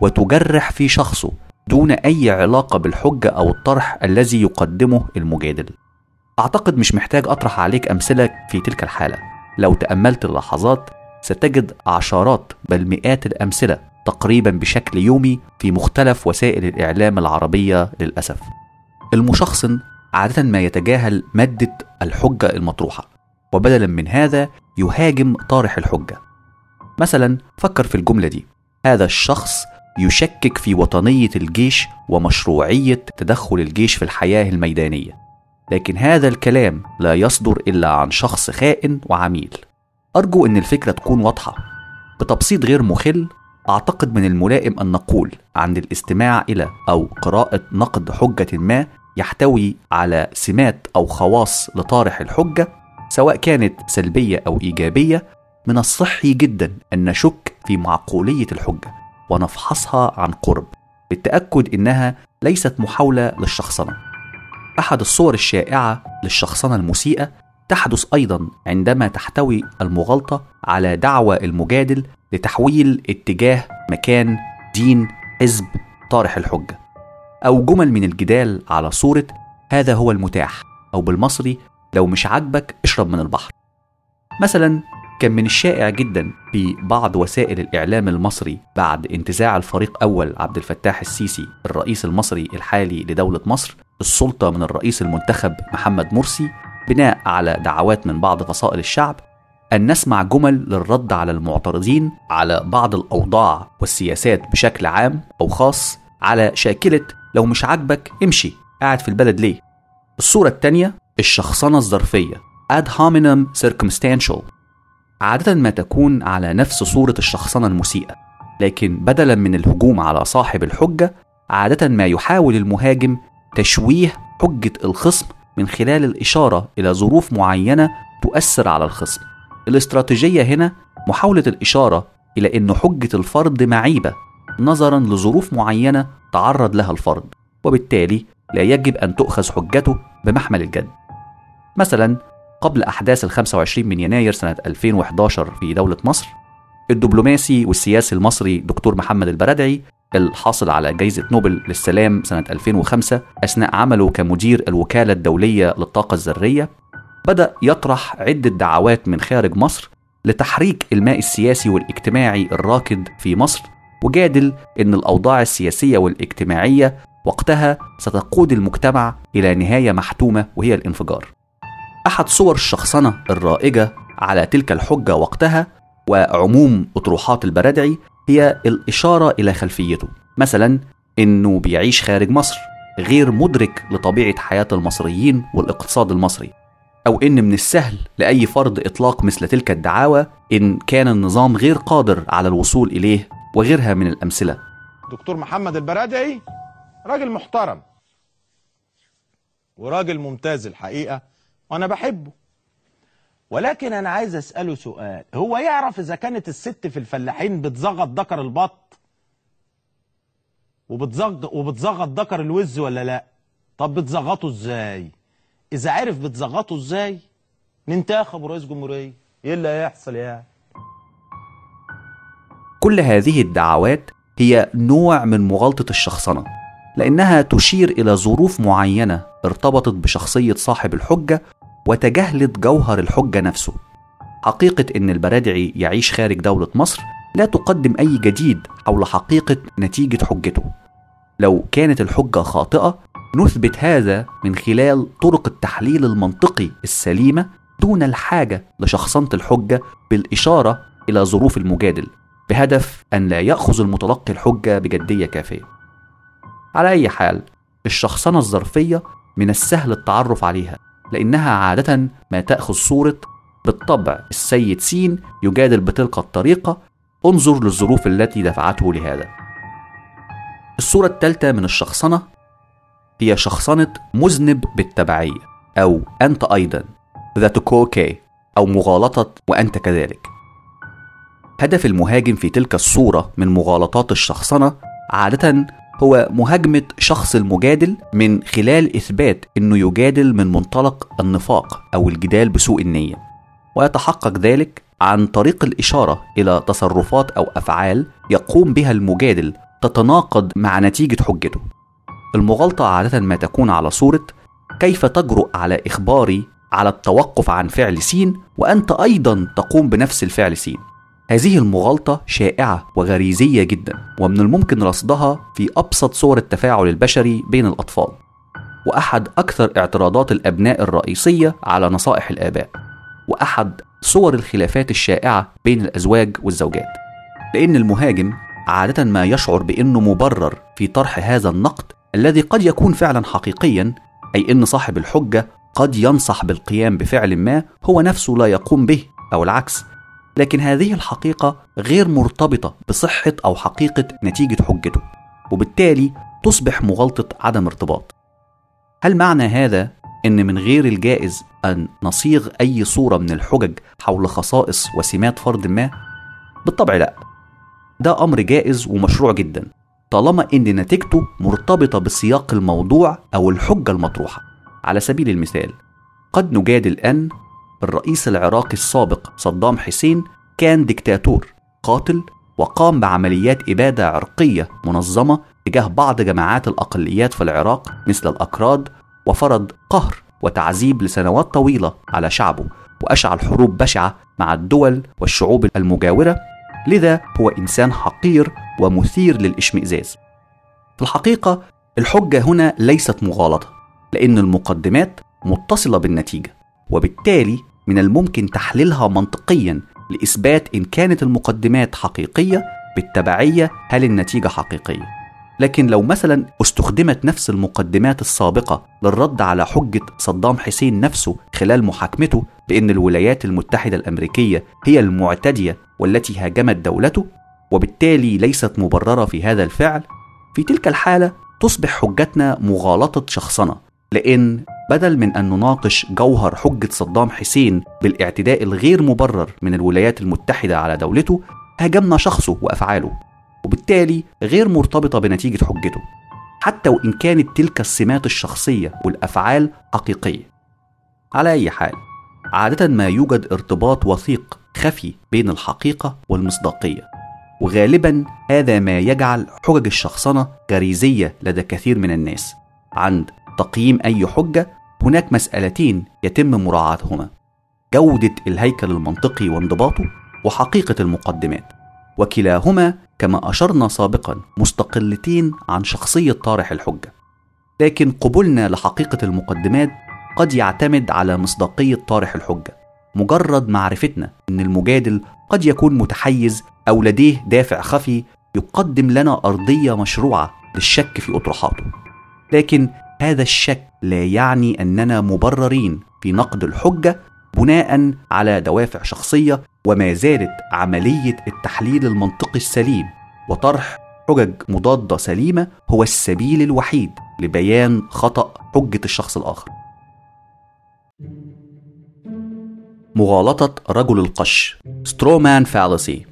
وتجرح في شخصه دون أي علاقة بالحجة أو الطرح الذي يقدمه المجادل. أعتقد مش محتاج أطرح عليك أمثلة في تلك الحالة. لو تأملت اللحظات ستجد عشرات بل مئات الأمثلة تقريبا بشكل يومي في مختلف وسائل الإعلام العربية للأسف. المشخصن عادة ما يتجاهل مادة الحجة المطروحة وبدلا من هذا يهاجم طارح الحجة. مثلا فكر في الجملة دي. هذا الشخص يشكك في وطنية الجيش ومشروعية تدخل الجيش في الحياة الميدانية. لكن هذا الكلام لا يصدر إلا عن شخص خائن وعميل. أرجو أن الفكرة تكون واضحة. بتبسيط غير مخل أعتقد من الملائم أن نقول عند الاستماع إلى أو قراءة نقد حجة ما يحتوي على سمات أو خواص لطارح الحجة سواء كانت سلبية أو إيجابية من الصحي جدا أن نشك في معقولية الحجة ونفحصها عن قرب بالتأكد إنها ليست محاولة للشخصنة. أحد الصور الشائعة للشخصنة المسيئة تحدث أيضا عندما تحتوي المغالطة على دعوى المجادل لتحويل اتجاه مكان دين حزب طارح الحجة أو جمل من الجدال على صورة هذا هو المتاح أو بالمصري لو مش عاجبك اشرب من البحر مثلا كان من الشائع جدا في بعض وسائل الإعلام المصري بعد انتزاع الفريق أول عبد الفتاح السيسي الرئيس المصري الحالي لدولة مصر السلطة من الرئيس المنتخب محمد مرسي بناء على دعوات من بعض فصائل الشعب أن نسمع جمل للرد على المعترضين على بعض الأوضاع والسياسات بشكل عام أو خاص على شاكلة لو مش عاجبك امشي قاعد في البلد ليه؟ الصورة التانية الشخصنة الظرفية ad hominem circumstantial. عادة ما تكون على نفس صورة الشخصنة المسيئة لكن بدلا من الهجوم على صاحب الحجة عادة ما يحاول المهاجم تشويه حجة الخصم من خلال الإشارة إلى ظروف معينة تؤثر على الخصم. الاستراتيجية هنا محاولة الإشارة إلى أن حجة الفرد معيبة نظرا لظروف معينة تعرض لها الفرد وبالتالي لا يجب أن تؤخذ حجته بمحمل الجد. مثلا قبل أحداث ال 25 من يناير سنة 2011 في دولة مصر الدبلوماسي والسياسي المصري دكتور محمد البرادعي الحاصل على جائزة نوبل للسلام سنة 2005 أثناء عمله كمدير الوكالة الدولية للطاقة الذرية بدأ يطرح عدة دعوات من خارج مصر لتحريك الماء السياسي والاجتماعي الراكد في مصر وجادل أن الأوضاع السياسية والاجتماعية وقتها ستقود المجتمع إلى نهاية محتومة وهي الانفجار. أحد صور الشخصنة الرائجة على تلك الحجة وقتها وعموم أطروحات البرادعي هي الإشارة إلى خلفيته. مثلا إنه بيعيش خارج مصر غير مدرك لطبيعة حياة المصريين والإقتصاد المصري. أو إن من السهل لأي فرد إطلاق مثل تلك الدعاوى إن كان النظام غير قادر على الوصول إليه وغيرها من الأمثلة. دكتور محمد البرادعي راجل محترم. وراجل ممتاز الحقيقة. وأنا بحبه. ولكن أنا عايز أسأله سؤال. هو يعرف إذا كانت الست في الفلاحين بتزغط ذكر البط؟ وبتزغط وبتزغط ذكر الوز ولا لا؟ طب بتزغطه إزاي؟ إذا عرف بتزغطه إزاي؟ ننتخب رئيس جمهورية. إيه اللي هيحصل يعني؟ كل هذه الدعوات هي نوع من مغالطة الشخصنة لأنها تشير إلى ظروف معينة ارتبطت بشخصية صاحب الحجة وتجاهلت جوهر الحجة نفسه. حقيقة إن البرادعي يعيش خارج دولة مصر لا تقدم أي جديد حول حقيقة نتيجة حجته. لو كانت الحجة خاطئة نثبت هذا من خلال طرق التحليل المنطقي السليمة دون الحاجة لشخصنة الحجة بالإشارة إلى ظروف المجادل بهدف أن لا يأخذ المتلقي الحجة بجدية كافية. على أي حال، الشخصنة الظرفية من السهل التعرف عليها، لأنها عادة ما تأخذ صورة بالطبع السيد سين يجادل بتلك الطريقة، انظر للظروف التي دفعته لهذا. الصورة الثالثة من الشخصنة هي شخصنة مذنب بالتبعية أو أنت أيضا ذات كوكي أو مغالطة وأنت كذلك. هدف المهاجم في تلك الصورة من مغالطات الشخصنة عادة هو مهاجمة شخص المجادل من خلال إثبات أنه يجادل من منطلق النفاق أو الجدال بسوء النية. ويتحقق ذلك عن طريق الإشارة إلى تصرفات أو أفعال يقوم بها المجادل تتناقض مع نتيجة حجته. المغالطة عادة ما تكون على صورة كيف تجرؤ على إخباري على التوقف عن فعل سين وأنت أيضا تقوم بنفس الفعل سين. هذه المغالطة شائعة وغريزية جدا ومن الممكن رصدها في أبسط صور التفاعل البشري بين الأطفال وأحد أكثر اعتراضات الأبناء الرئيسية على نصائح الآباء وأحد صور الخلافات الشائعة بين الأزواج والزوجات لأن المهاجم عادة ما يشعر بأنه مبرر في طرح هذا النقد الذي قد يكون فعلا حقيقيا أي أن صاحب الحجة قد ينصح بالقيام بفعل ما هو نفسه لا يقوم به أو العكس لكن هذه الحقيقة غير مرتبطة بصحة أو حقيقة نتيجة حجته وبالتالي تصبح مغالطة عدم ارتباط. هل معنى هذا أن من غير الجائز أن نصيغ أي صورة من الحجج حول خصائص وسمات فرد ما؟ بالطبع لا. ده أمر جائز ومشروع جدا طالما أن نتيجته مرتبطة بسياق الموضوع أو الحجة المطروحة. على سبيل المثال قد نجادل أن الرئيس العراقي السابق صدام حسين كان ديكتاتور قاتل وقام بعمليات إبادة عرقية منظمة تجاه بعض جماعات الأقليات في العراق مثل الأكراد وفرض قهر وتعذيب لسنوات طويلة على شعبه وأشعل حروب بشعة مع الدول والشعوب المجاورة لذا هو إنسان حقير ومثير للإشمئزاز. في الحقيقة الحجة هنا ليست مغالطة لأن المقدمات متصلة بالنتيجة وبالتالي من الممكن تحليلها منطقيا لإثبات إن كانت المقدمات حقيقية بالتبعية هل النتيجة حقيقية. لكن لو مثلا استخدمت نفس المقدمات السابقة للرد على حجة صدام حسين نفسه خلال محاكمته بأن الولايات المتحدة الأمريكية هي المعتدية والتي هاجمت دولته وبالتالي ليست مبررة في هذا الفعل في تلك الحالة تصبح حجتنا مغالطة شخصنة لأن بدل من أن نناقش جوهر حجة صدام حسين بالاعتداء الغير مبرر من الولايات المتحدة على دولته هاجمنا شخصه وأفعاله وبالتالي غير مرتبطة بنتيجة حجته حتى وإن كانت تلك السمات الشخصية والأفعال حقيقية. على أي حال عادة ما يوجد ارتباط وثيق خفي بين الحقيقة والمصداقية وغالبا هذا ما يجعل حجج الشخصنة غريزية لدى كثير من الناس. عند تقييم أي حجة هناك مسألتين يتم مراعاتهما جودة الهيكل المنطقي وانضباطه وحقيقة المقدمات. وكلاهما كما أشرنا سابقا مستقلتين عن شخصية طارح الحجة. لكن قبولنا لحقيقة المقدمات قد يعتمد على مصداقية طارح الحجة. مجرد معرفتنا إن المجادل قد يكون متحيز أو لديه دافع خفي يقدم لنا أرضية مشروعة للشك في أطروحاته. لكن هذا الشك لا يعني أننا مبررين في نقد الحجة بناء على دوافع شخصية وما زالت عملية التحليل المنطقي السليم وطرح حجج مضادة سليمة هو السبيل الوحيد لبيان خطأ حجة الشخص الآخر. مغالطة رجل القش Strawman Fallacy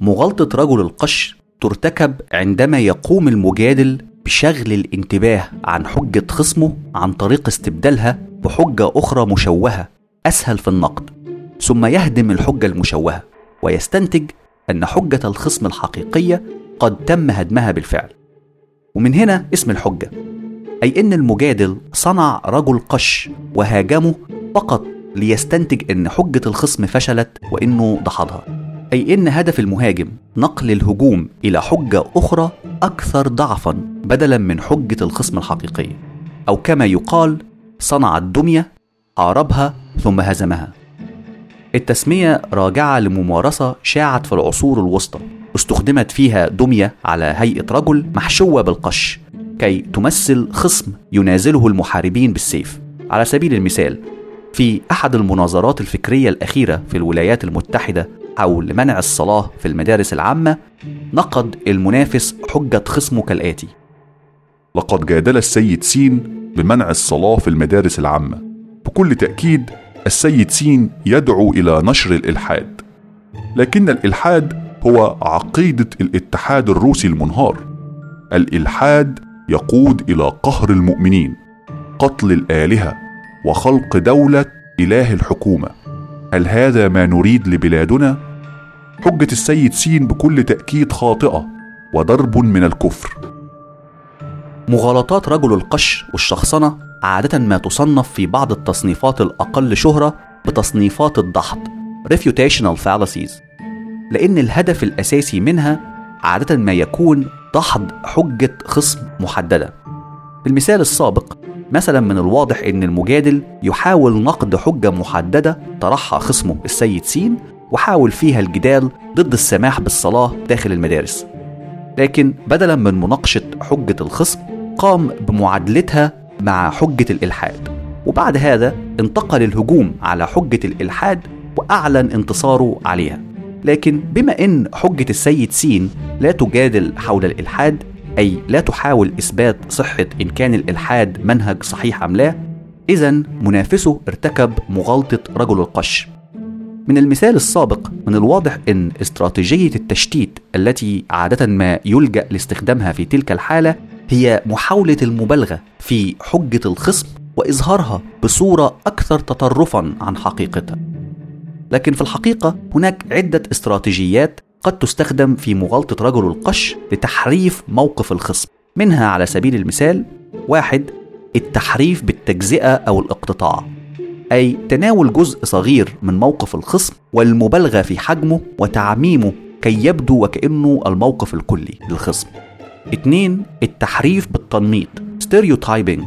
مغالطة رجل القش ترتكب عندما يقوم المجادل بشغل الانتباه عن حجة خصمه عن طريق استبدالها بحجة أخرى مشوهة أسهل في النقد ثم يهدم الحجة المشوهة ويستنتج أن حجة الخصم الحقيقية قد تم هدمها بالفعل. ومن هنا اسم الحجة أي إن المجادل صنع رجل قش وهاجمه فقط ليستنتج إن حجة الخصم فشلت وإنه دحضها أي إن هدف المهاجم نقل الهجوم إلى حجة أخرى أكثر ضعفا بدلا من حجة الخصم الحقيقيه أو كما يقال صنع الدمية حاربها ثم هزمها. التسمية راجعة لممارسة شاعت في العصور الوسطى استخدمت فيها دمية على هيئة رجل محشوة بالقش كي تمثل خصم ينازله المحاربين بالسيف. على سبيل المثال في أحد المناظرات الفكرية الأخيرة في الولايات المتحدة حول منع الصلاة في المدارس العامة نقد المنافس حجة خصمه كالاتي لقد جادل السيد سين بمنع الصلاة في المدارس العامة. بكل تأكيد السيد سين يدعو إلى نشر الإلحاد. لكن الإلحاد هو عقيدة الاتحاد الروسي المنهار. الإلحاد يقود إلى قهر المؤمنين قتل الآلهة وخلق دولة إله الحكومة. هل هذا ما نريد لبلادنا؟ حجة السيد سين بكل تأكيد خاطئة وضرب من الكفر. مغالطات رجل القش والشخصنة عادة ما تصنف في بعض التصنيفات الأقل شهرة بتصنيفات الدحض refutational fallacies. لأن الهدف الأساسي منها عادة ما يكون دحض حجة خصم محددة. في المثال السابق مثلا من الواضح إن المجادل يحاول نقد حجة محددة طرحها خصمه السيد سين وحاول فيها الجدال ضد السماح بالصلاة داخل المدارس. لكن بدلا من مناقشة حجة الخصم قام بمعادلتها مع حجة الإلحاد. وبعد هذا انتقل الهجوم على حجة الإلحاد وأعلن انتصاره عليها. لكن بما إن حجة السيد سين لا تجادل حول الإلحاد أي لا تحاول إثبات صحة إن كان الإلحاد منهج صحيح أم لا، إذا منافسه ارتكب مغالطة رجل القش. من المثال السابق من الواضح أن استراتيجية التشتيت التي عادة ما يلجأ لاستخدامها في تلك الحالة هي محاولة المبالغة في حجة الخصم وإظهارها بصورة أكثر تطرفا عن حقيقتها. لكن في الحقيقة هناك عدة استراتيجيات قد تستخدم في مغالطة رجل القش لتحريف موقف الخصم. منها على سبيل المثال واحد التحريف بالتجزئة أو الاقتطاع أي تناول جزء صغير من موقف الخصم والمبالغة في حجمه وتعميمه كي يبدو وكأنه الموقف الكلي للخصم. اتنين التحريف بالتنميط stereotyping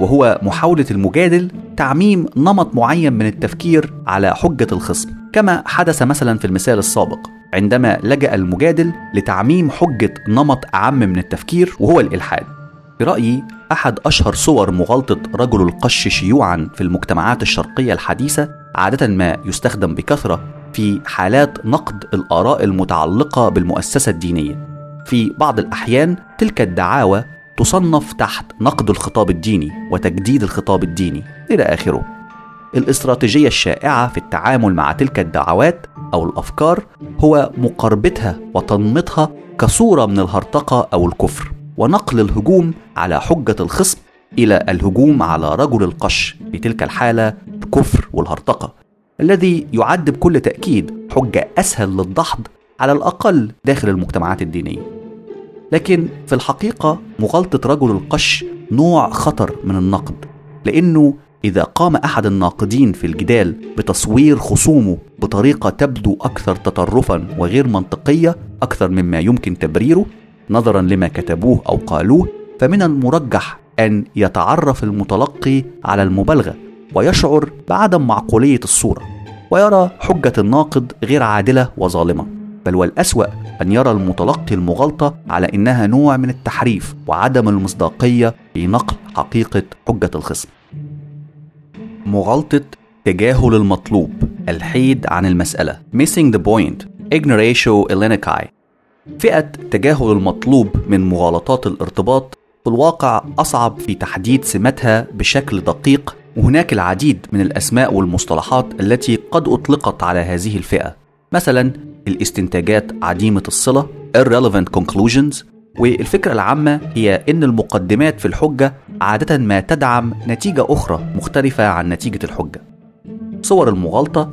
وهو محاولة المجادل تعميم نمط معين من التفكير على حجة الخصم كما حدث مثلا في المثال السابق. عندما لجأ المجادل لتعميم حجة نمط أعم من التفكير وهو الإلحاد. في رأيي أحد أشهر صور مغالطة رجل القش شيوعا في المجتمعات الشرقية الحديثة عادة ما يستخدم بكثرة في حالات نقد الآراء المتعلقة بالمؤسسة الدينية. في بعض الأحيان تلك الدعاوى تصنف تحت نقد الخطاب الديني وتجديد الخطاب الديني إلى آخره. الاستراتيجية الشائعة في التعامل مع تلك الدعوات أو الأفكار هو مقاربتها وتنميطها كصورة من الهرطقة أو الكفر ونقل الهجوم على حجة الخصم إلى الهجوم على رجل القش في تلك الحالة الكفر والهرطقة الذي يعد بكل تأكيد حجة أسهل للدحض على الأقل داخل المجتمعات الدينية. لكن في الحقيقة مغالطة رجل القش نوع خطر من النقد لأنه إذا قام أحد الناقدين في الجدال بتصوير خصومه بطريقة تبدو أكثر تطرفا وغير منطقية أكثر مما يمكن تبريره نظرا لما كتبوه أو قالوه فمن المرجح أن يتعرف المتلقي على المبالغة ويشعر بعدم معقولية الصورة ويرى حجة الناقد غير عادلة وظالمة بل والأسوأ أن يرى المتلقي المغالطة على إنها نوع من التحريف وعدم المصداقية في نقل حقيقة حجة الخصم. مغالطة تجاهل المطلوب الحيد عن المسألة. Missing the point. Ignoratio elenchi فئة تجاهل المطلوب من مغالطات الارتباط في الواقع أصعب في تحديد سماتها بشكل دقيق وهناك العديد من الأسماء والمصطلحات التي قد أطلقت على هذه الفئة. مثلا الاستنتاجات عديمة الصلة irrelevant conclusions والفكرة العامة هي أن المقدمات في الحجة عادة ما تدعم نتيجة أخرى مختلفة عن نتيجة الحجة. صور المغالطة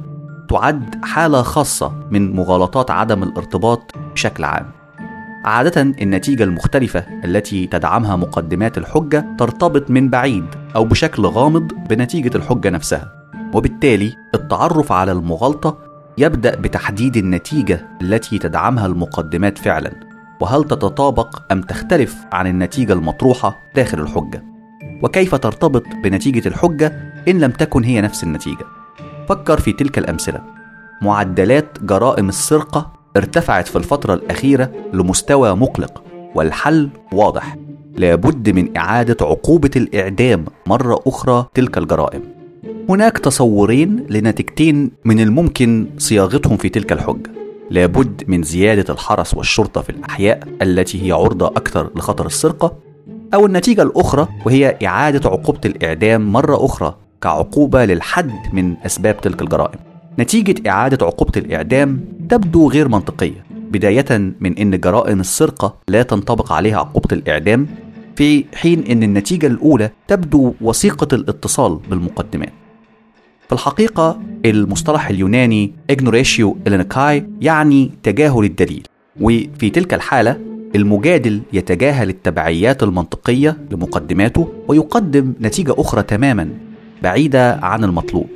تعد حالة خاصة من مغالطات عدم الارتباط بشكل عام. عادة النتيجة المختلفة التي تدعمها مقدمات الحجة ترتبط من بعيد أو بشكل غامض بنتيجة الحجة نفسها. وبالتالي التعرف على المغالطة يبدأ بتحديد النتيجة التي تدعمها المقدمات فعلا. وهل تتطابق أم تختلف عن النتيجة المطروحة داخل الحجة؟ وكيف ترتبط بنتيجة الحجة إن لم تكن هي نفس النتيجة؟ فكر في تلك الأمثلة. معدلات جرائم السرقة ارتفعت في الفترة الأخيرة لمستوى مقلق والحل واضح. لابد من إعادة عقوبة الإعدام مرة أخرى تلك الجرائم. هناك تصورين لنتيجتين من الممكن صياغتهم في تلك الحجة. لابد من زيادة الحرس والشرطة في الأحياء التي هي عرضة أكثر لخطر السرقة أو النتيجة الأخرى وهي إعادة عقوبة الإعدام مرة أخرى كعقوبة للحد من أسباب تلك الجرائم. نتيجة إعادة عقوبة الإعدام تبدو غير منطقية بداية من أن جرائم السرقة لا تنطبق عليها عقوبة الإعدام في حين أن النتيجة الأولى تبدو وثيقة الاتصال بالمقدمات. في الحقيقة المصطلح اليوناني ignoratio elenchi يعني تجاهل الدليل وفي تلك الحالة المجادل يتجاهل التبعيات المنطقية لمقدماته ويقدم نتيجة أخرى تماما بعيدة عن المطلوب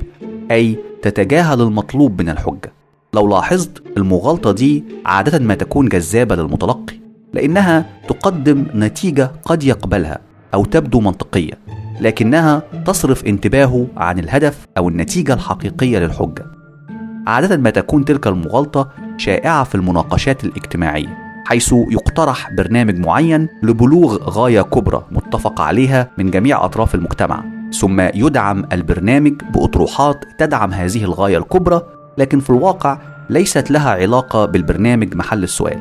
أي تتجاهل المطلوب من الحجة. لو لاحظت المغالطة دي عادة ما تكون جذابة للمتلقي لأنها تقدم نتيجة قد يقبلها أو تبدو منطقية. لكنها تصرف انتباهه عن الهدف أو النتيجة الحقيقية للحجة. عادة ما تكون تلك المغالطة شائعة في المناقشات الاجتماعية حيث يقترح برنامج معين لبلوغ غاية كبرى متفق عليها من جميع أطراف المجتمع ثم يدعم البرنامج بأطروحات تدعم هذه الغاية الكبرى لكن في الواقع ليست لها علاقة بالبرنامج محل السؤال.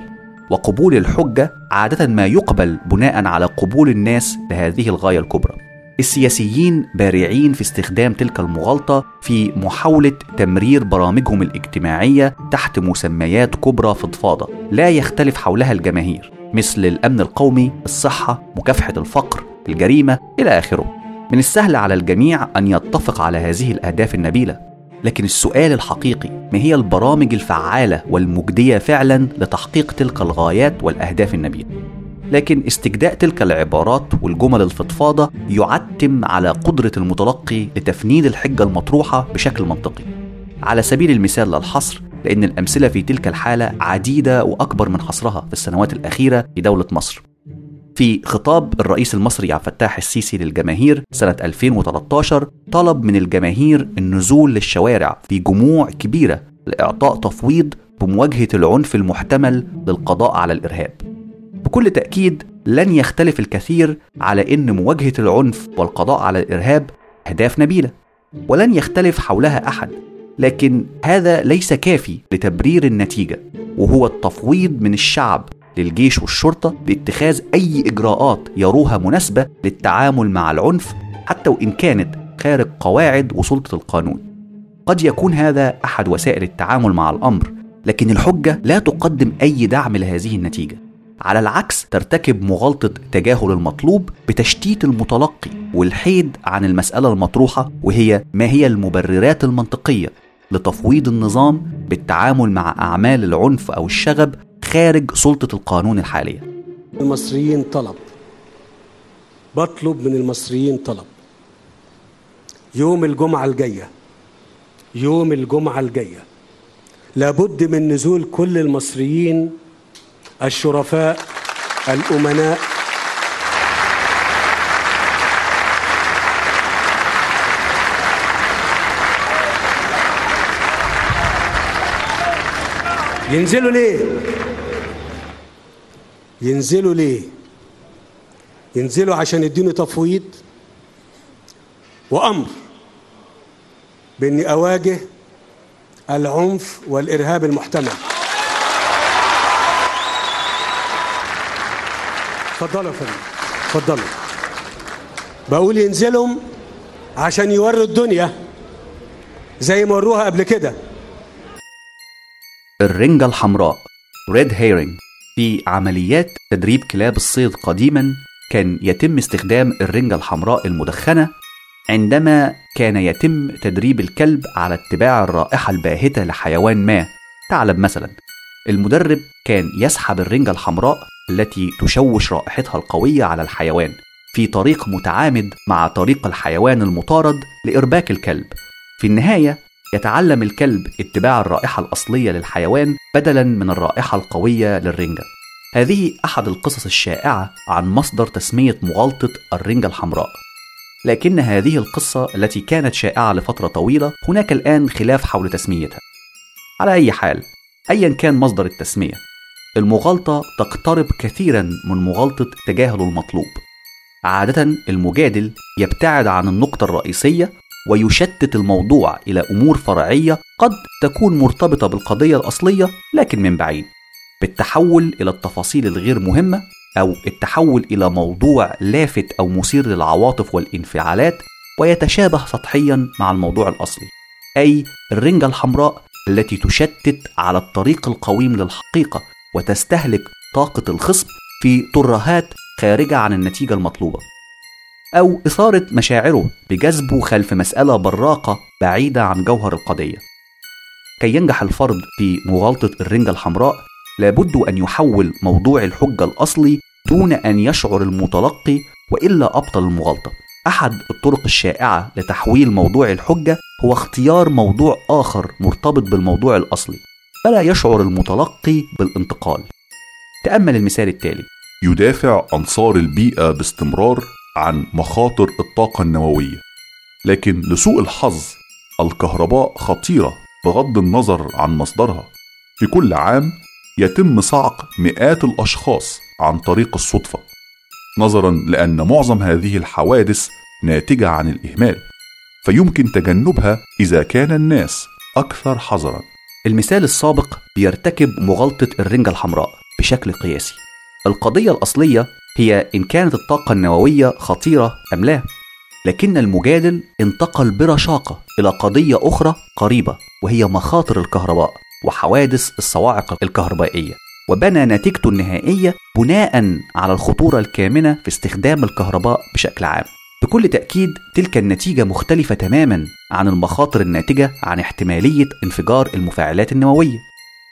وقبول الحجة عادة ما يقبل بناء على قبول الناس لهذه الغاية الكبرى. السياسيين بارعين في استخدام تلك المغالطة في محاولة تمرير برامجهم الاجتماعية تحت مسميات كبرى فضفاضة لا يختلف حولها الجماهير مثل الأمن القومي، الصحة، مكافحة الفقر، الجريمة إلى آخره. من السهل على الجميع أن يتفق على هذه الأهداف النبيلة، لكن السؤال الحقيقي ما هي البرامج الفعالة والمجدية فعلا لتحقيق تلك الغايات والأهداف النبيلة؟ لكن استجداء تلك العبارات والجمل الفضفاضة يعتم على قدرة المتلقي لتفنيد الحجة المطروحة بشكل منطقي. على سبيل المثال لا الحصر لأن الأمثلة في تلك الحالة عديدة وأكبر من حصرها في السنوات الأخيرة في دولة مصر. في خطاب الرئيس المصري عبد الفتاح السيسي للجماهير سنة 2013 طلب من الجماهير النزول للشوارع في جموع كبيرة لإعطاء تفويض بمواجهة العنف المحتمل للقضاء على الإرهاب. بكل تأكيد لن يختلف الكثير على أن مواجهة العنف والقضاء على الإرهاب أهداف نبيلة ولن يختلف حولها أحد لكن هذا ليس كافي لتبرير النتيجة وهو التفويض من الشعب للجيش والشرطة باتخاذ أي إجراءات يروها مناسبة للتعامل مع العنف حتى وإن كانت خارج قواعد وسلطة القانون. قد يكون هذا أحد وسائل التعامل مع الأمر لكن الحجة لا تقدم أي دعم لهذه النتيجة. على العكس ترتكب مغالطة تجاهل المطلوب بتشتيت المتلقي والحيد عن المسألة المطروحة وهي ما هي المبررات المنطقية لتفويض النظام بالتعامل مع أعمال العنف أو الشغب خارج سلطة القانون الحالية. المصريين طلب. بطلب من المصريين طلب. يوم الجمعة الجاية يوم الجمعة الجاية لابد من نزول كل المصريين الشرفاء الأمناء. ينزلوا ليه؟ ينزلوا ليه؟ ينزلوا عشان يديني تفويض وأمر بإني أواجه العنف والإرهاب المحتمل. اتفضلوا يا فندم. اتفضلوا بقول ينزلوا عشان يوروا الدنيا زي ما وروها قبل كده. الرنجة الحمراء Red Herring في عمليات تدريب كلاب الصيد قديما كان يتم استخدام الرنجة الحمراء المدخنة عندما كان يتم تدريب الكلب على اتباع الرائحة الباهتة لحيوان ما. ثعلب مثلا. المدرب كان يسحب الرنجة الحمراء التي تشوش رائحتها القوية على الحيوان في طريق متعامد مع طريق الحيوان المطارد لإرباك الكلب. في النهاية يتعلم الكلب اتباع الرائحة الأصلية للحيوان بدلا من الرائحة القوية للرنجة. هذه أحد القصص الشائعة عن مصدر تسمية مغالطة الرنجة الحمراء. لكن هذه القصة التي كانت شائعة لفترة طويلة هناك الآن خلاف حول تسميتها. على أي حال أيا كان مصدر التسمية المغالطة تقترب كثيرا من مغالطة تجاهل المطلوب. عادة المجادل يبتعد عن النقطة الرئيسية ويشتت الموضوع إلى أمور فرعية قد تكون مرتبطة بالقضية الأصلية لكن من بعيد. بالتحول إلى التفاصيل الغير مهمة أو التحول إلى موضوع لافت أو مثير للعواطف والانفعالات ويتشابه سطحيا مع الموضوع الأصلي. أي الرنجة الحمراء التي تشتت على الطريق القويم للحقيقة وتستهلك طاقة الخصم في ترهات خارجة عن النتيجة المطلوبة. أو إثارة مشاعره بجذبه خلف مسألة براقة بعيدة عن جوهر القضية. كي ينجح الفرد في مغالطة الرنجة الحمراء لابد أن يحول موضوع الحجة الأصلي دون أن يشعر المتلقي وإلا أبطل المغالطة. أحد الطرق الشائعة لتحويل موضوع الحجة هو اختيار موضوع آخر مرتبط بالموضوع الأصلي. فلا يشعر المتلقي بالانتقال. تأمل المثال التالي. يدافع أنصار البيئة باستمرار عن مخاطر الطاقة النووية. لكن لسوء الحظ الكهرباء خطيرة بغض النظر عن مصدرها. في كل عام يتم صعق مئات الأشخاص عن طريق الصدفة. نظرا لأن معظم هذه الحوادث ناتجة عن الإهمال فيمكن تجنبها إذا كان الناس أكثر حذرا. المثال السابق بيرتكب مغالطة الرنجة الحمراء بشكل قياسي. القضية الأصلية هي إن كانت الطاقة النووية خطيرة أم لا لكن المجادل انتقل برشاقة إلى قضية أخرى قريبة وهي مخاطر الكهرباء وحوادث الصواعق الكهربائية. وبنى نتيجته النهائية بناء على الخطورة الكامنة في استخدام الكهرباء بشكل عام. بكل تأكيد تلك النتيجة مختلفة تماما عن المخاطر الناتجة عن احتمالية انفجار المفاعلات النووية.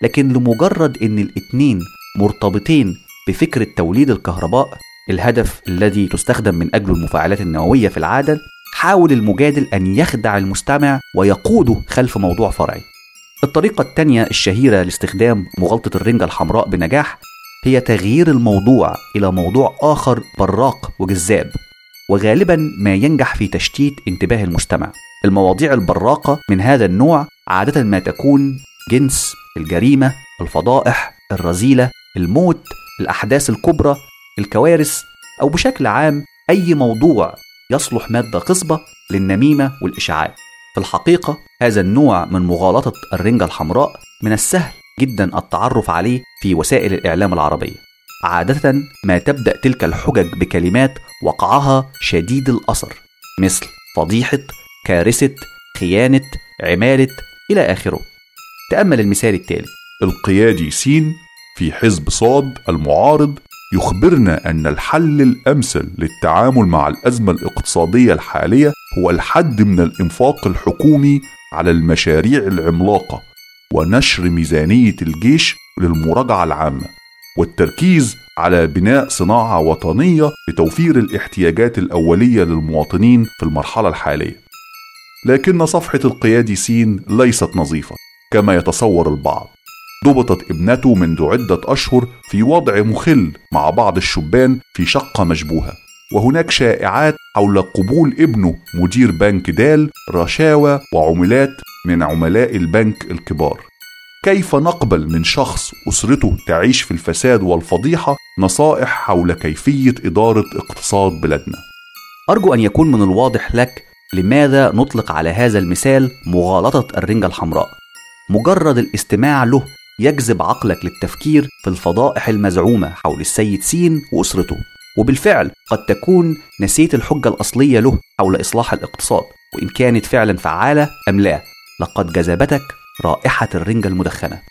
لكن لمجرد إن الاتنين مرتبطين بفكرة توليد الكهرباء الهدف الذي تستخدم من أجله المفاعلات النووية في العادة حاول المجادل أن يخدع المستمع ويقوده خلف موضوع فرعي. الطريقة الثانية الشهيرة لاستخدام مغالطة الرنجة الحمراء بنجاح هي تغيير الموضوع إلى موضوع آخر براق وجذاب وغالبا ما ينجح في تشتيت انتباه المستمع. المواضيع البراقة من هذا النوع عادة ما تكون جنس الجريمة الفضائح الرذيلة الموت الأحداث الكبرى الكوارث أو بشكل عام أي موضوع يصلح مادة خصبة للنميمة والإشاعات في الحقيقة هذا النوع من مغالطة الرنجة الحمراء من السهل جدا التعرف عليه في وسائل الإعلام العربية. عادة ما تبدأ تلك الحجج بكلمات وقعها شديد الأثر مثل فضيحة كارثة خيانة عمالة إلى آخره تأمل المثال التالي القيادي سين في حزب صاد المعارض يخبرنا أن الحل الأمثل للتعامل مع الأزمة الاقتصادية الحالية هو الحد من الإنفاق الحكومي على المشاريع العملاقة ونشر ميزانية الجيش للمراجعة العامة والتركيز على بناء صناعة وطنية لتوفير الاحتياجات الأولية للمواطنين في المرحلة الحالية. لكن صفحة القيادي سين ليست نظيفة كما يتصور البعض. ضبطت ابنته منذ عدة أشهر في وضع مخل مع بعض الشبان في شقة مشبوهة. وهناك شائعات حول قبول ابنه مدير بنك دال رشاوى وعملات من عملاء البنك الكبار. كيف نقبل من شخص أسرته تعيش في الفساد والفضيحة؟ نصائح حول كيفية إدارة اقتصاد بلادنا أرجو أن يكون من الواضح لك لماذا نطلق على هذا المثال مغالطة الرنجة الحمراء؟ مجرد الاستماع له يجذب عقلك للتفكير في الفضائح المزعومة حول السيد سين وأسرته. وبالفعل قد تكون نسيت الحجة الأصلية له حول إصلاح الاقتصاد. وإن كانت فعلا فعالة أم لا لقد جذبتك رائحة الرنجة المدخنة.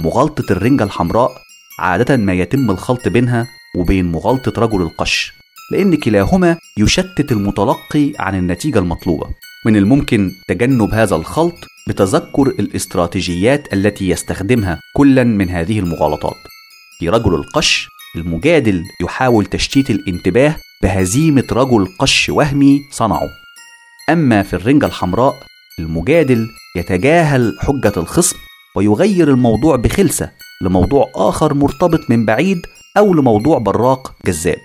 مغالطة الرنجة الحمراء عادة ما يتم الخلط بينها وبين مغالطة رجل القش. لأن كلاهما يشتت المتلقي عن النتيجة المطلوبة. من الممكن تجنب هذا الخلط بتذكر الاستراتيجيات التي يستخدمها كلا من هذه المغالطات. في رجل القش المجادل يحاول تشتيت الانتباه بهزيمة رجل قش وهمي صنعه. أما في الرنجة الحمراء المجادل يتجاهل حجة الخصم ويغير الموضوع بخلسة لموضوع آخر مرتبط من بعيد أو لموضوع براق جذاب.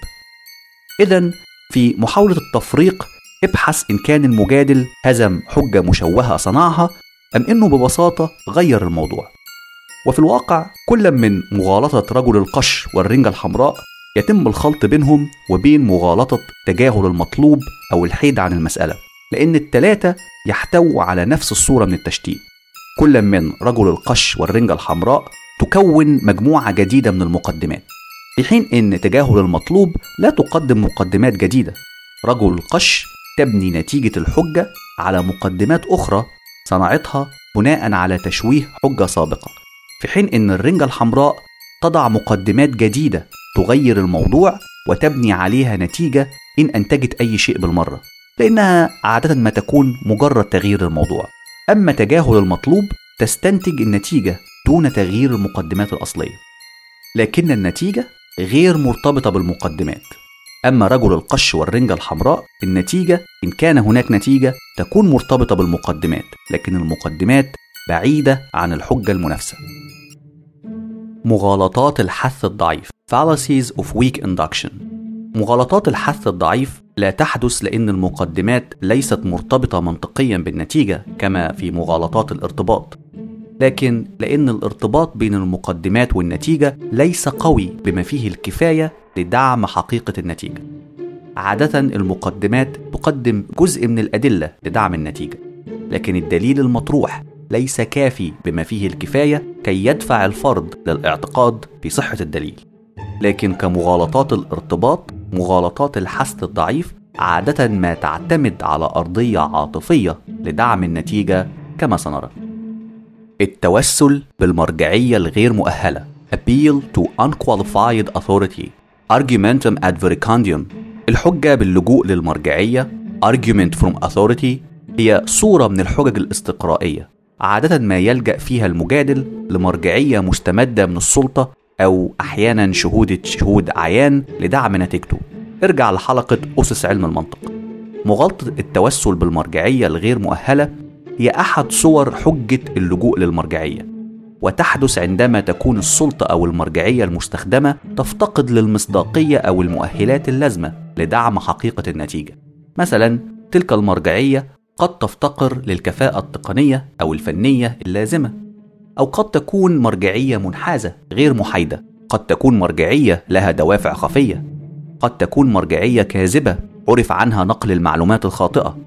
إذا في محاولة التفريق ابحث إن كان المجادل هزم حجة مشوهة صنعها أم إنه ببساطة غير الموضوع. وفي الواقع كل من مغالطة رجل القش والرنجة الحمراء يتم الخلط بينهم وبين مغالطة تجاهل المطلوب أو الحيد عن المسألة لأن التلاتة يحتووا على نفس الصورة من التشتيت. كل من رجل القش والرنجة الحمراء تكون مجموعة جديدة من المقدمات. في حين أن تجاهل المطلوب لا تقدم مقدمات جديدة. رجل القش تبني نتيجة الحجة على مقدمات أخرى صنعتها بناء على تشويه حجة سابقة. في حين أن الرنجة الحمراء تضع مقدمات جديدة تغير الموضوع وتبني عليها نتيجة إن أنتجت أي شيء بالمرة لأنها عادة ما تكون مجرد تغيير الموضوع. أما تجاهل المطلوب تستنتج النتيجة دون تغيير المقدمات الأصلية. لكن النتيجة غير مرتبطة بالمقدمات. أما رجل القش والرنجة الحمراء النتيجة إن كان هناك نتيجة تكون مرتبطة بالمقدمات لكن المقدمات بعيدة عن الحجة المنافسة. مغالطات الحث الضعيف. Fallacies of weak induction. مغالطات الحث الضعيف لا تحدث لأن المقدمات ليست مرتبطة منطقيا بالنتيجة كما في مغالطات الارتباط. لكن لأن الارتباط بين المقدمات والنتيجة ليس قوي بما فيه الكفاية لدعم حقيقة النتيجة. عادة المقدمات تقدم جزء من الأدلة لدعم النتيجة لكن الدليل المطروح ليس كافي بما فيه الكفاية كي يدفع الفرد للاعتقاد في صحة الدليل. لكن كمغالطات الارتباط مغالطات الحث الضعيف عادة ما تعتمد على أرضية عاطفية لدعم النتيجة كما سنرى. التوسل بالمرجعية الغير مؤهلة. Appeal to unqualified authority. Argumentum ad vericandium. الحجة باللجوء للمرجعية. Argument from authority. هي صورة من الحجج الاستقرائية. عادة ما يلجأ فيها المجادل لمرجعية مستمدة من السلطة أو أحيانا شهودة شهود عيان لدعم نتيجته. ارجع لحلقة أسس علم المنطق. مغالطة التوسل بالمرجعية الغير مؤهلة هي أحد صور حجة اللجوء للمرجعية. وتحدث عندما تكون السلطة أو المرجعية المستخدمة تفتقد للمصداقية أو المؤهلات اللازمة لدعم حقيقة النتيجة. مثلا تلك المرجعية قد تفتقر للكفاءة التقنية أو الفنية اللازمة. أو قد تكون مرجعية منحازة غير محايدة. قد تكون مرجعية لها دوافع خفية. قد تكون مرجعية كاذبة عرف عنها نقل المعلومات الخاطئة.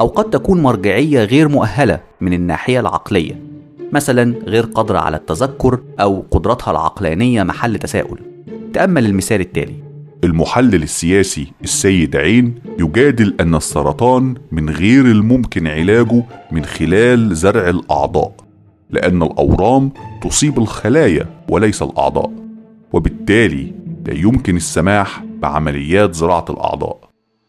أو قد تكون مرجعية غير مؤهلة من الناحية العقلية مثلا غير قادرة على التذكر أو قدرتها العقلانية محل تساؤل. تأمل المثال التالي. المحلل السياسي السيد عين يجادل أن السرطان من غير الممكن علاجه من خلال زرع الأعضاء لأن الأورام تصيب الخلايا وليس الأعضاء وبالتالي لا يمكن السماح بعمليات زراعة الأعضاء.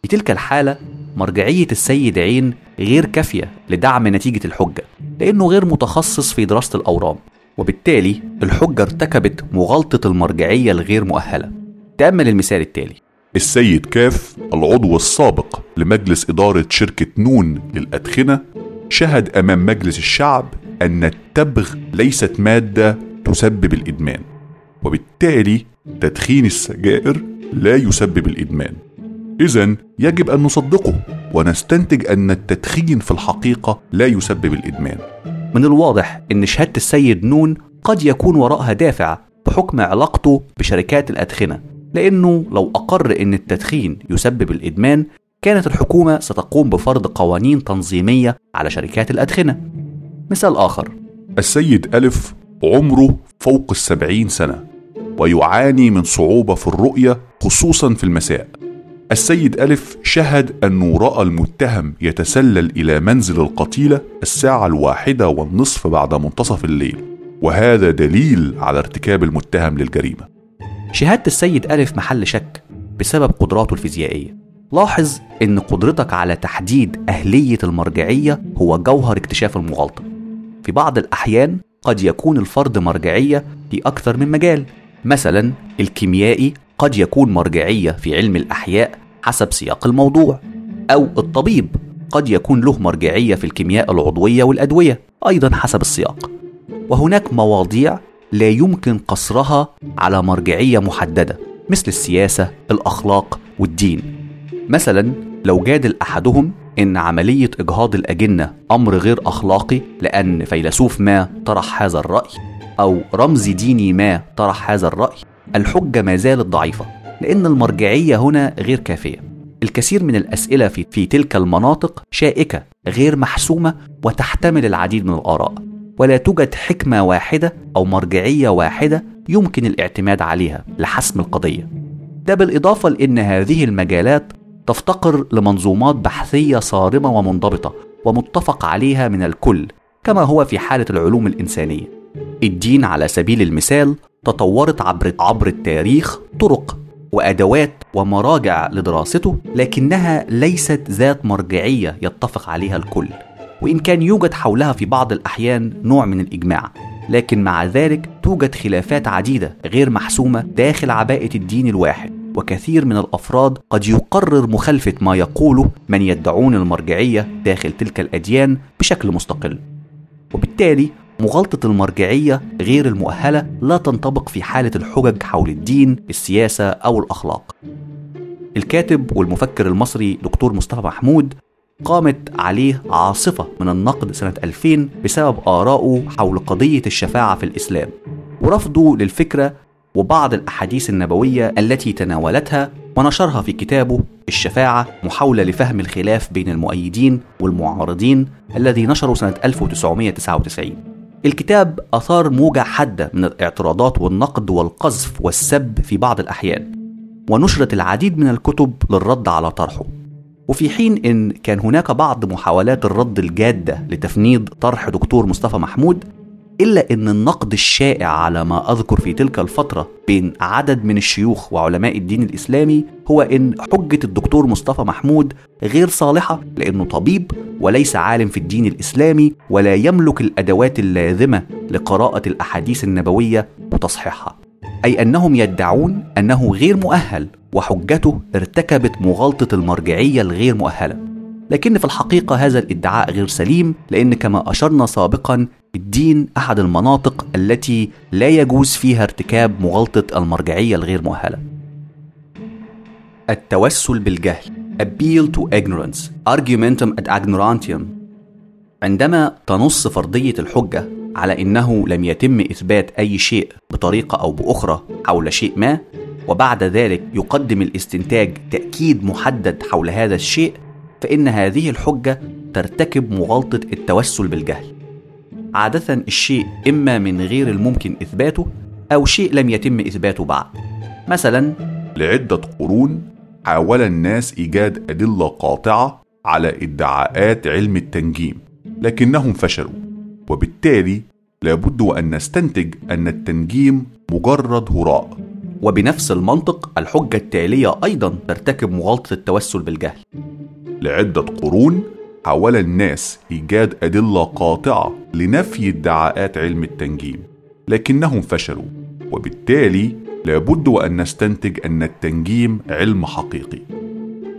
في تلك الحالة مرجعية السيد عين غير كافية لدعم نتيجة الحجة لأنه غير متخصص في دراسة الأورام وبالتالي الحجة ارتكبت مغالطة المرجعية الغير مؤهلة. تأمل المثال التالي. السيد كاف العضو السابق لمجلس إدارة شركة نون للأدخنة شهد أمام مجلس الشعب أن التبغ ليست مادة تسبب الإدمان وبالتالي تدخين السجائر لا يسبب الإدمان. إذا يجب أن نصدقه ونستنتج أن التدخين في الحقيقة لا يسبب الإدمان. من الواضح أن شهادة السيد نون قد يكون وراءها دافع بحكم علاقته بشركات الأدخنة لأنه لو أقر أن التدخين يسبب الإدمان كانت الحكومة ستقوم بفرض قوانين تنظيمية على شركات الأدخنة. مثال آخر. السيد ألف عمره فوق السبعين سنة ويعاني من صعوبة في الرؤية خصوصا في المساء. السيد ألف شهد أنه رأى المتهم يتسلل إلى منزل القتيلة الساعة الواحدة والنصف بعد منتصف الليل وهذا دليل على ارتكاب المتهم للجريمة. شهادة السيد ألف محل شك بسبب قدراته الفيزيائية. لاحظ أن قدرتك على تحديد أهلية المرجعية هو جوهر اكتشاف المغالطة. في بعض الأحيان قد يكون الفرد مرجعية في أكثر من مجال. مثلا الكيميائي قد يكون مرجعية في علم الأحياء حسب سياق الموضوع أو الطبيب قد يكون له مرجعية في الكيمياء العضوية والأدوية أيضا حسب السياق وهناك مواضيع لا يمكن قصرها على مرجعية محددة مثل السياسة، الأخلاق والدين. مثلا لو جادل أحدهم إن عملية إجهاض الأجنة أمر غير أخلاقي لأن فيلسوف ما طرح هذا الرأي أو رمز ديني ما طرح هذا الرأي، الحجة ما زالت ضعيفة لأن المرجعية هنا غير كافية. الكثير من الأسئلة في, في تلك المناطق شائكة غير محسومة وتحتمل العديد من الآراء ولا توجد حكمة واحدة أو مرجعية واحدة يمكن الاعتماد عليها لحسم القضية. ده بالإضافة لأن هذه المجالات تفتقر لمنظومات بحثية صارمة ومنضبطة ومتفق عليها من الكل كما هو في حالة العلوم الإنسانية. الدين على سبيل المثال تطورت عبر عبر التاريخ طرق وأدوات ومراجع لدراسته لكنها ليست ذات مرجعية يتفق عليها الكل. وإن كان يوجد حولها في بعض الأحيان نوع من الإجماع لكن مع ذلك توجد خلافات عديدة غير محسومة داخل عباءة الدين الواحد. وكثير من الأفراد قد يقرر مخالفة ما يقوله من يدعون المرجعية داخل تلك الأديان بشكل مستقل. وبالتالي مغالطة المرجعية غير المؤهلة لا تنطبق في حالة الحجج حول الدين، السياسة أو الأخلاق. الكاتب والمفكر المصري دكتور مصطفى محمود قامت عليه عاصفة من النقد سنة 2000 بسبب آرائه حول قضية الشفاعة في الإسلام ورفضه للفكرة وبعض الأحاديث النبوية التي تناولتها ونشرها في كتابه الشفاعة محاولة لفهم الخلاف بين المؤيدين والمعارضين الذي نشره سنة 1999 الكتاب أثار موجة حادة من الاعتراضات والنقد والقذف والسب في بعض الأحيان ونشرت العديد من الكتب للرد على طرحه. وفي حين إن كان هناك بعض محاولات الرد الجادة لتفنيد طرح دكتور مصطفى محمود إلا أن النقد الشائع على ما أذكر في تلك الفترة بين عدد من الشيوخ وعلماء الدين الإسلامي هو أن حجة الدكتور مصطفى محمود غير صالحة لأنه طبيب وليس عالم في الدين الإسلامي ولا يملك الأدوات اللازمة لقراءة الأحاديث النبوية وتصحيحها. أي أنهم يدعون أنه غير مؤهل وحجته ارتكبت مغالطة المرجعية الغير مؤهلة. لكن في الحقيقة هذا الادعاء غير سليم لأن كما أشرنا سابقا الدين أحد المناطق التي لا يجوز فيها ارتكاب مغالطة المرجعية الغير مؤهلة. التوسل بالجهل. Appeal to ignorance. Argumentum ad ignorantium. عندما تنص فرضية الحجة على إنه لم يتم إثبات أي شيء بطريقة أو بأخرى حول شيء ما وبعد ذلك يقدم الاستنتاج تأكيد محدد حول هذا الشيء فإن هذه الحجة ترتكب مغالطة التوسل بالجهل. عادة الشيء إما من غير الممكن إثباته أو شيء لم يتم إثباته بعد. مثلا لعدة قرون حاول الناس إيجاد أدلة قاطعة على ادعاءات علم التنجيم لكنهم فشلوا وبالتالي لابد أن نستنتج أن التنجيم مجرد هراء وبنفس المنطق الحجة التالية أيضا ترتكب مغالطة التوسل بالجهل لعدة قرون حاول الناس إيجاد أدلة قاطعة لنفي ادعاءات علم التنجيم لكنهم فشلوا وبالتالي لابد أن نستنتج أن التنجيم علم حقيقي.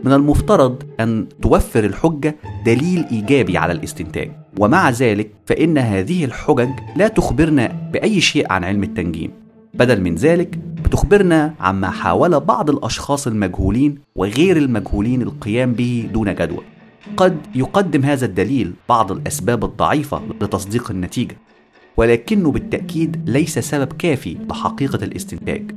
من المفترض أن توفر الحجة دليل إيجابي على الاستنتاج ومع ذلك فإن هذه الحجج لا تخبرنا بأي شيء عن علم التنجيم بدل من ذلك بتخبرنا عما حاول بعض الأشخاص المجهولين وغير المجهولين القيام به دون جدوى. قد يقدم هذا الدليل بعض الأسباب الضعيفة لتصديق النتيجة ولكنه بالتأكيد ليس سبب كافي لحقيقة الاستنتاج.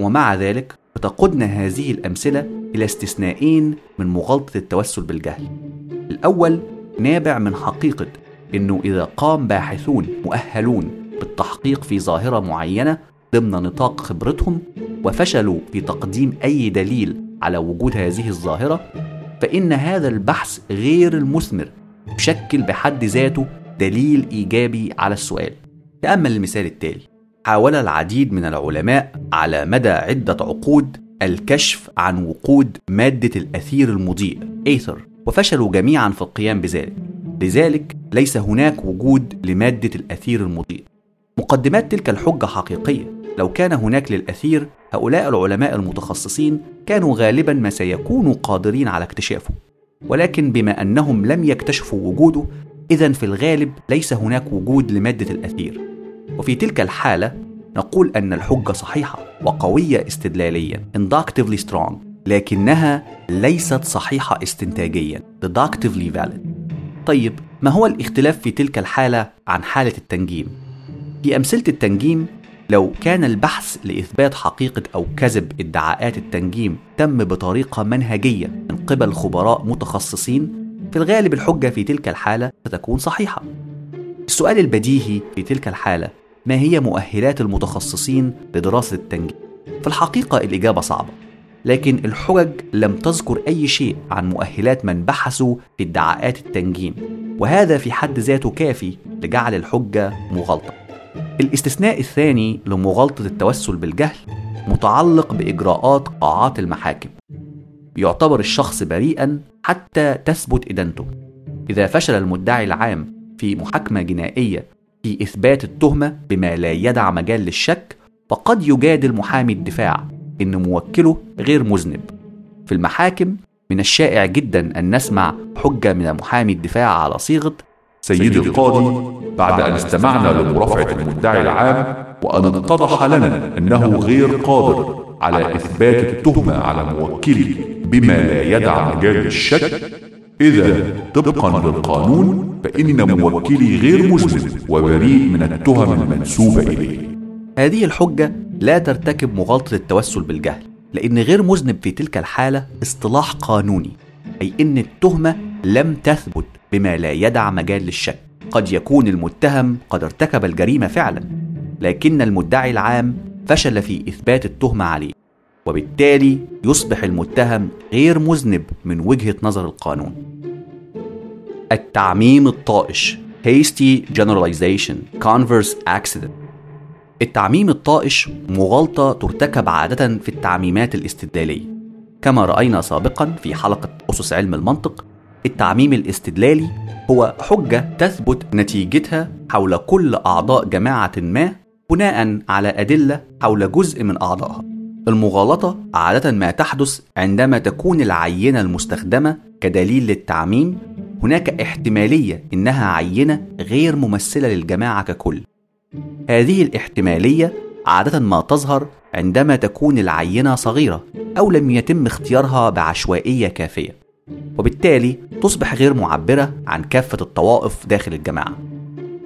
ومع ذلك فتقودنا هذه الأمثلة إلى استثنائين من مغالطة التوسل بالجهل. الأول نابع من حقيقة أنه إذا قام باحثون مؤهلون بالتحقيق في ظاهرة معينة ضمن نطاق خبرتهم وفشلوا في تقديم أي دليل على وجود هذه الظاهرة فإن هذا البحث غير المثمر يشكل بحد ذاته دليل إيجابي على السؤال. تأمل المثال التالي حاول العديد من العلماء على مدى عدة عقود الكشف عن وقود مادة الأثير المضيء إيثر وفشلوا جميعا في القيام بذلك. لذلك ليس هناك وجود لمادة الأثير المضيء. مقدمات تلك الحجة حقيقية. لو كان هناك للأثير هؤلاء العلماء المتخصصين كانوا غالبا ما سيكونوا قادرين على اكتشافه. ولكن بما أنهم لم يكتشفوا وجوده إذا في الغالب ليس هناك وجود لمادة الأثير. وفي تلك الحالة نقول أن الحجة صحيحة وقوية استدلاليا inductively strong لكنها ليست صحيحة استنتاجيا deductively valid. طيب ما هو الاختلاف في تلك الحالة عن حالة التنجيم؟ في أمثلة التنجيم لو كان البحث لإثبات حقيقة أو كذب ادعاءات التنجيم تم بطريقة منهجية من قبل خبراء متخصصين في الغالب الحجة في تلك الحالة ستكون صحيحة السؤال البديهي في تلك الحالة ما هي مؤهلات المتخصصين لدراسة التنجيم؟ في الحقيقة الإجابة صعبة لكن الحجج لم تذكر أي شيء عن مؤهلات من بحثوا في ادعاءات التنجيم وهذا في حد ذاته كافي لجعل الحجة مغالطة الاستثناء الثاني لمغالطة التوسل بالجهل متعلق بإجراءات قاعات المحاكم. يعتبر الشخص بريئا حتى تثبت إدانته. إذا فشل المدعي العام في محاكمة جنائية في إثبات التهمة بما لا يدع مجال للشك فقد يجادل محامي الدفاع إن موكله غير مذنب. في المحاكم من الشائع جدا أن نسمع حجة من محامي الدفاع على صيغة سيدي القاضي بعد أن استمعنا لمرافعة المدعي العام وأن اتضح لنا أنه غير قادر على إثبات التهمة على موكلي بما لا يدع مجال للشك. إذا طبقا للقانون فإن موكلي غير مذنب وبريء من التهم المنسوبة إليه. هذه الحجة لا ترتكب مغالطة التوسل بالجهل لأن غير مذنب في تلك الحالة اصطلاح قانوني أي أن التهمة لم تثبت. بما لا يدع مجال للشك. قد يكون المتهم قد ارتكب الجريمة فعلا لكن المدعي العام فشل في إثبات التهمة عليه وبالتالي يصبح المتهم غير مذنب من وجهة نظر القانون. التعميم الطائش hasty generalization converse accident. التعميم الطائش مغالطة ترتكب عادة في التعميمات الاستدلالية. كما رأينا سابقا في حلقة أسس علم المنطق التعميم الاستدلالي هو حجة تثبت نتيجتها حول كل أعضاء جماعة ما بناء على أدلة حول جزء من أعضائها. المغالطة عادة ما تحدث عندما تكون العينة المستخدمة كدليل للتعميم. هناك احتمالية إنها عينة غير ممثلة للجماعة ككل. هذه الاحتمالية عادة ما تظهر عندما تكون العينة صغيرة أو لم يتم اختيارها بعشوائية كافية. وبالتالي تصبح غير معبرة عن كافة الطوائف داخل الجماعة.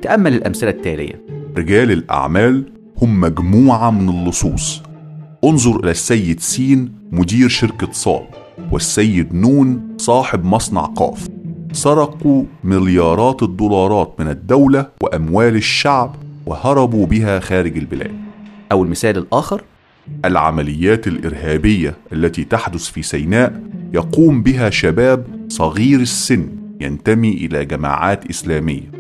تأمل الأمثلة التالية. رجال الأعمال هم مجموعة من اللصوص. انظر إلى السيد سين مدير شركة صال والسيد نون صاحب مصنع قاف. سرقوا مليارات الدولارات من الدولة وأموال الشعب وهربوا بها خارج البلاد. أو المثال الآخر؟ العمليات الإرهابية التي تحدث في سيناء يقوم بها شباب صغير السن ينتمي إلى جماعات إسلامية.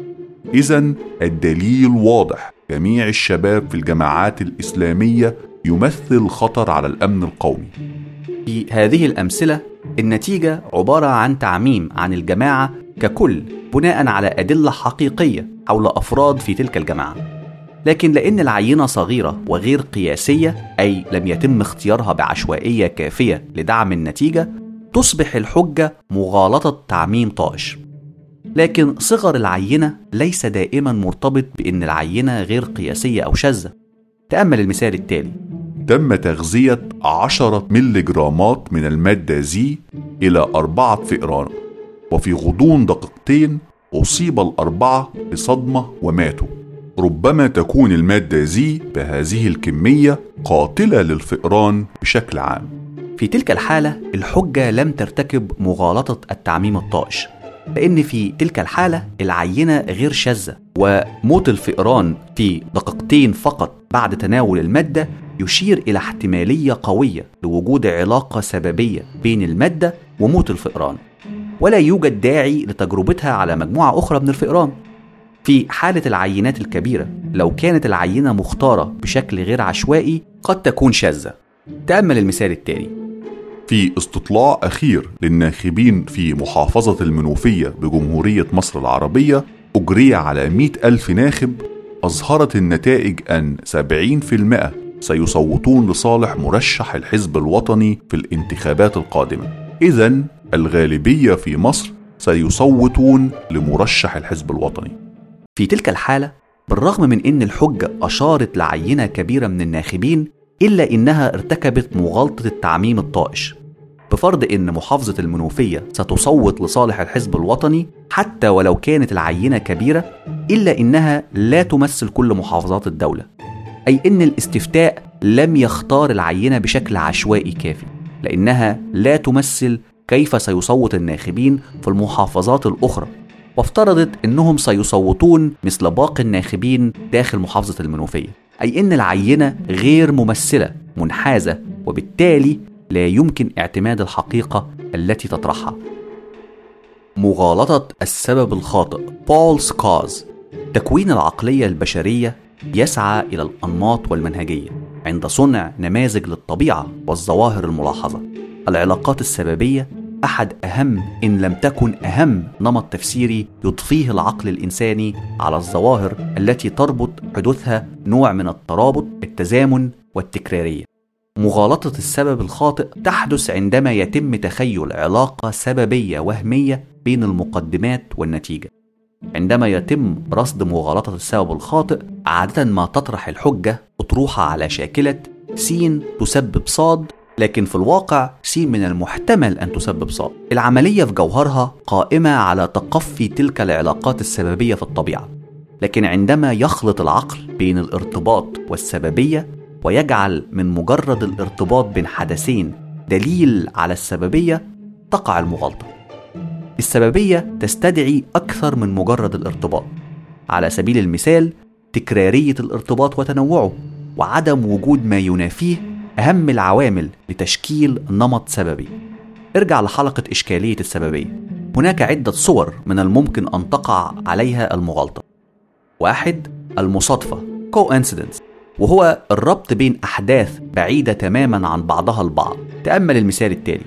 إذا الدليل واضح. جميع الشباب في الجماعات الإسلامية يمثل خطر على الأمن القومي. في هذه الأمثلة النتيجة عبارة عن تعميم عن الجماعة ككل بناء على أدلة حقيقية حول أفراد في تلك الجماعة. لكن لأن العينة صغيرة وغير قياسية أي لم يتم اختيارها بعشوائية كافية لدعم النتيجة تصبح الحجة مغالطة تعميم طائش. لكن صغر العينة ليس دائما مرتبط بأن العينة غير قياسية أو شاذة. تأمل المثال التالي. تم تغذية عشرة ملي جرامات من المادة زي إلى أربعة فئران وفي غضون دقيقتين أصيب الأربعة بصدمة وماتوا. ربما تكون المادة زي بهذه الكمية قاتلة للفئران بشكل عام. في تلك الحالة الحجة لم ترتكب مغالطة التعميم الطائش لأن في تلك الحالة العينة غير شاذة وموت الفئران في دقيقتين فقط بعد تناول المادة يشير إلى احتمالية قوية لوجود علاقة سببية بين المادة وموت الفئران. ولا يوجد داعي لتجربتها على مجموعة أخرى من الفئران. في حالة العينات الكبيرة لو كانت العينة مختارة بشكل غير عشوائي قد تكون شاذة. تأمل المثال التالي. في استطلاع أخير للناخبين في محافظة المنوفية بجمهورية مصر العربية أجري على 100 ألف ناخب أظهرت النتائج أن 70% سيصوتون لصالح مرشح الحزب الوطني في الانتخابات القادمة. إذا الغالبية في مصر سيصوتون لمرشح الحزب الوطني. في تلك الحالة بالرغم من أن الحجة أشارت لعينة كبيرة من الناخبين إلا إنها ارتكبت مغالطة التعميم الطائش بفرض إن محافظة المنوفية ستصوت لصالح الحزب الوطني حتى ولو كانت العينة كبيرة إلا إنها لا تمثل كل محافظات الدولة أي إن الاستفتاء لم يختار العينة بشكل عشوائي كافي لأنها لا تمثل كيف سيصوت الناخبين في المحافظات الأخرى. وافترضت أنهم سيصوتون مثل باقي الناخبين داخل محافظة المنوفية أي أن العينة غير ممثلة منحازة وبالتالي لا يمكن اعتماد الحقيقة التي تطرحها. مغالطة السبب الخاطئ Paul's Cause. تكوين العقلية البشرية يسعى إلى الأنماط والمنهجية عند صنع نماذج للطبيعة والظواهر الملاحظة. العلاقات السببية أحد أهم إن لم تكن أهم نمط تفسيري يضفيه العقل الإنساني على الظواهر التي تربط حدوثها نوع من الترابط التزامن والتكرارية. مغالطة السبب الخاطئ تحدث عندما يتم تخيل علاقة سببية وهمية بين المقدمات والنتيجة. عندما يتم رصد مغالطة السبب الخاطئ عادة ما تطرح الحجة أطروحة على شاكلة س تسبب صاد لكن في الواقع س من المحتمل أن تسبب صاد العملية في جوهرها قائمة على تقفي تلك العلاقات السببية في الطبيعة. لكن عندما يخلط العقل بين الارتباط والسببية ويجعل من مجرد الارتباط بين حدثين دليل على السببية تقع المغالطة. السببية تستدعي أكثر من مجرد الارتباط. على سبيل المثال تكرارية الارتباط وتنوعه وعدم وجود ما ينافيه أهم العوامل لتشكيل نمط سببي. ارجع لحلقة إشكالية السببية. هناك عدة صور من الممكن أن تقع عليها المغالطة. واحد المصادفة coincidence وهو الربط بين أحداث بعيدة تماما عن بعضها البعض. تأمل المثال التالي.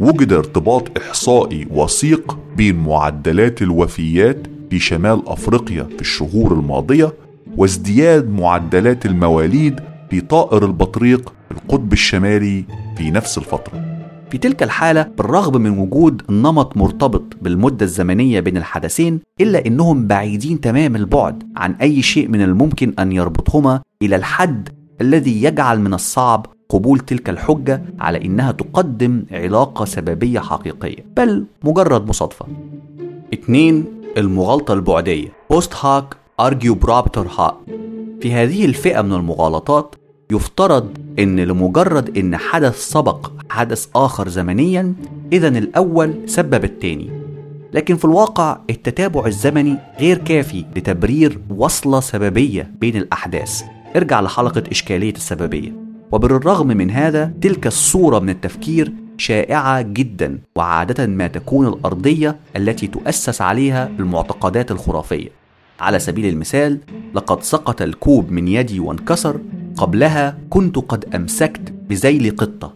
وجد ارتباط إحصائي وثيق بين معدلات الوفيات في شمال أفريقيا في الشهور الماضية وازدياد معدلات المواليد في طائر البطريق القطب الشمالي في نفس الفترة. في تلك الحالة بالرغم من وجود نمط مرتبط بالمدة الزمنية بين الحدثين إلا أنهم بعيدين تمام البعد عن أي شيء من الممكن أن يربطهما إلى الحد الذي يجعل من الصعب قبول تلك الحجة على إنها تقدم علاقة سببية حقيقية. بل مجرد مصادفة. اتنين المغالطة البعدية. Post hoc ergo propter hoc في هذه الفئة من المغالطات يفترض إن لمجرد إن حدث سبق حدث آخر زمنيا اذا الأول سبب التاني. لكن في الواقع التتابع الزمني غير كافي لتبرير وصلة سببية بين الأحداث. ارجع لحلقة إشكالية السببية. وبالرغم من هذا تلك الصورة من التفكير شائعة جدا وعادة ما تكون الأرضية التي تؤسس عليها المعتقدات الخرافية. على سبيل المثال لقد سقط الكوب من يدي وانكسر قبلها كنت قد أمسكت بذيل قطة.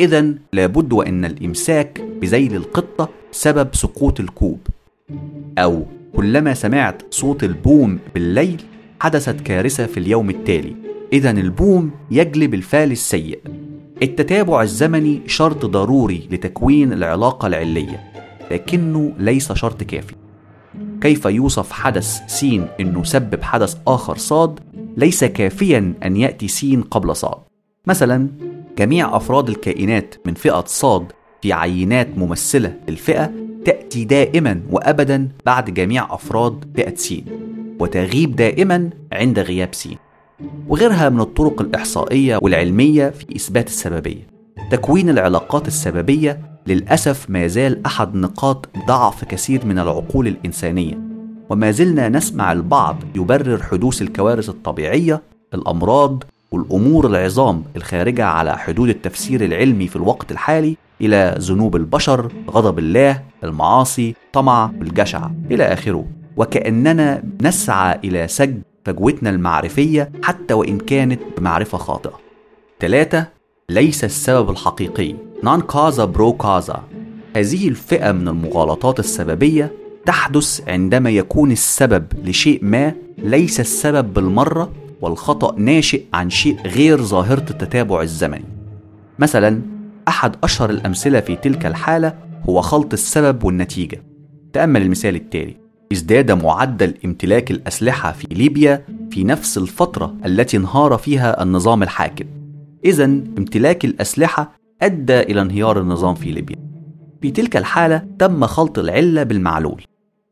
اذا لابد وإن الإمساك بذيل القطة سبب سقوط الكوب. أو كلما سمعت صوت البوم بالليل حدثت كارثة في اليوم التالي. اذا البوم يجلب الفعل السيء. التتابع الزمني شرط ضروري لتكوين العلاقة العلية لكنه ليس شرط كافي. كيف يوصف حدث س إنه سبب حدث آخر صاد ليس كافيا أن يأتي س قبل صاد. مثلا جميع أفراد الكائنات من فئة صاد في عينات ممثلة للفئة تأتي دائما وأبدا بعد جميع أفراد فئة س وتغيب دائما عند غياب س وغيرها من الطرق الإحصائية والعلمية في إثبات السببية. تكوين العلاقات السببية للأسف ما زال أحد نقاط ضعف كثير من العقول الإنسانية وما زلنا نسمع البعض يبرر حدوث الكوارث الطبيعية الأمراض والأمور العظام الخارجة على حدود التفسير العلمي في الوقت الحالي إلى ذنوب البشر غضب الله المعاصي طمع الجشع إلى آخره. وكأننا نسعى إلى سد فجوتنا المعرفية حتى وإن كانت بمعرفة خاطئة. ثلاثة ليس السبب الحقيقي. نون كازا برو كازا هذه الفئة من المغالطات السببية تحدث عندما يكون السبب لشيء ما ليس السبب بالمرة والخطأ ناشئ عن شيء غير ظاهرة التتابع الزمني مثلا أحد أشهر الأمثلة في تلك الحالة هو خلط السبب والنتيجة. تأمل المثال التالي. ازداد معدل امتلاك الأسلحة في ليبيا في نفس الفترة التي انهار فيها النظام الحاكم. إذا امتلاك الأسلحة أدى إلى انهيار النظام في ليبيا. في تلك الحالة تم خلط العلة بالمعلول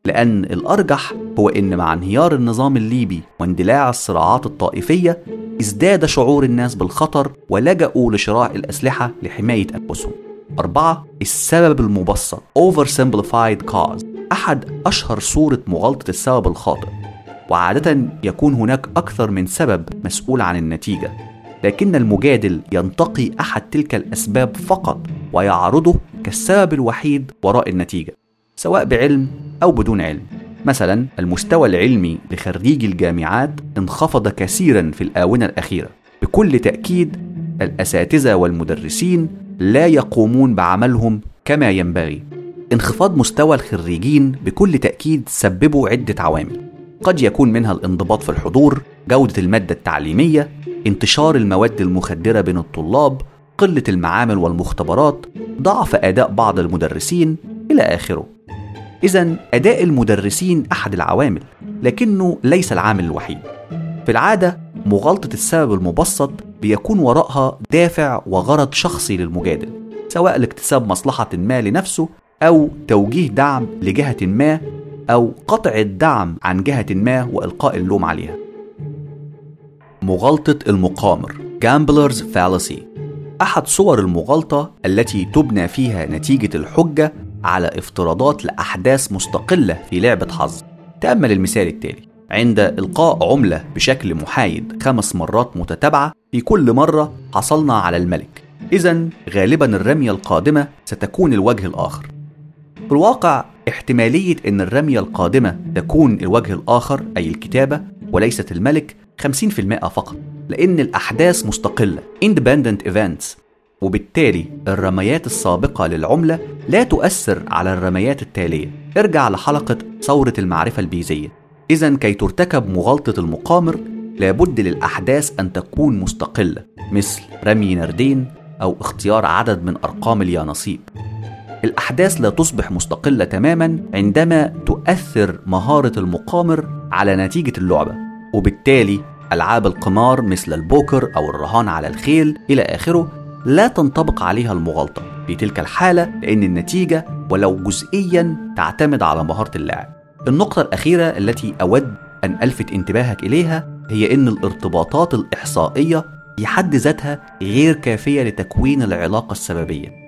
لأن الأرجح هو إن مع انهيار النظام الليبي واندلاع الصراعات الطائفية ازداد شعور الناس بالخطر ولجأوا لشراء الأسلحة لحماية أنفسهم. أربعة السبب المبسط oversimplified cause أحد أشهر صورة مغالطة السبب الخاطئ. وعادة يكون هناك أكثر من سبب مسؤول عن النتيجة. لكن المجادل ينتقي أحد تلك الأسباب فقط ويعرضه كالسبب الوحيد وراء النتيجة سواء بعلم أو بدون علم. مثلا المستوى العلمي لخريجي الجامعات انخفض كثيرا في الآونة الأخيرة. بكل تأكيد الأساتذة والمدرسين لا يقومون بعملهم كما ينبغي. انخفاض مستوى الخريجين بكل تأكيد سببه عدة عوامل. قد يكون منها الانضباط في الحضور جودة المادة التعليمية انتشار المواد المخدرة بين الطلاب قلة المعامل والمختبرات ضعف أداء بعض المدرسين إلى آخره. إذا أداء المدرسين أحد العوامل لكنه ليس العامل الوحيد. في العادة مغالطة السبب المبسط بيكون وراءها دافع وغرض شخصي للمجادل سواء لاكتساب مصلحة ما لنفسه أو توجيه دعم لجهة ما أو قطع الدعم عن جهة ما وإلقاء اللوم عليها. مغالطة المقامر. Gambler's Fallacy. أحد صور المغالطة التي تبنى فيها نتيجة الحجة على افتراضات لأحداث مستقلة في لعبة حظ. تأمل المثال التالي. عند إلقاء عملة بشكل محايد خمس مرات متتابعة في كل مرة حصلنا على الملك. إذا غالبا الرمية القادمة ستكون الوجه الآخر. في الواقع احتمالية أن الرمية القادمة تكون الوجه الآخر أي الكتابة وليست الملك 50% فقط لأن الأحداث مستقلة independent events وبالتالي الرميات السابقة للعملة لا تؤثر على الرميات التالية. ارجع لحلقة ثورة المعرفة البيزية. إذا كي ترتكب مغالطة المقامر لابد للأحداث أن تكون مستقلة مثل رمي نردين أو اختيار عدد من أرقام اليانصيب. الأحداث لا تصبح مستقلة تماما عندما تؤثر مهارة المقامر على نتيجة اللعبة وبالتالي ألعاب القمار مثل البوكر أو الرهان على الخيل إلى آخره لا تنطبق عليها المغالطة في تلك الحالة لأن النتيجة ولو جزئيا تعتمد على مهارة اللاعب. النقطة الأخيرة التي أود أن ألفت انتباهك إليها هي أن الارتباطات الإحصائية في حد ذاتها غير كافية لتكوين العلاقة السببية.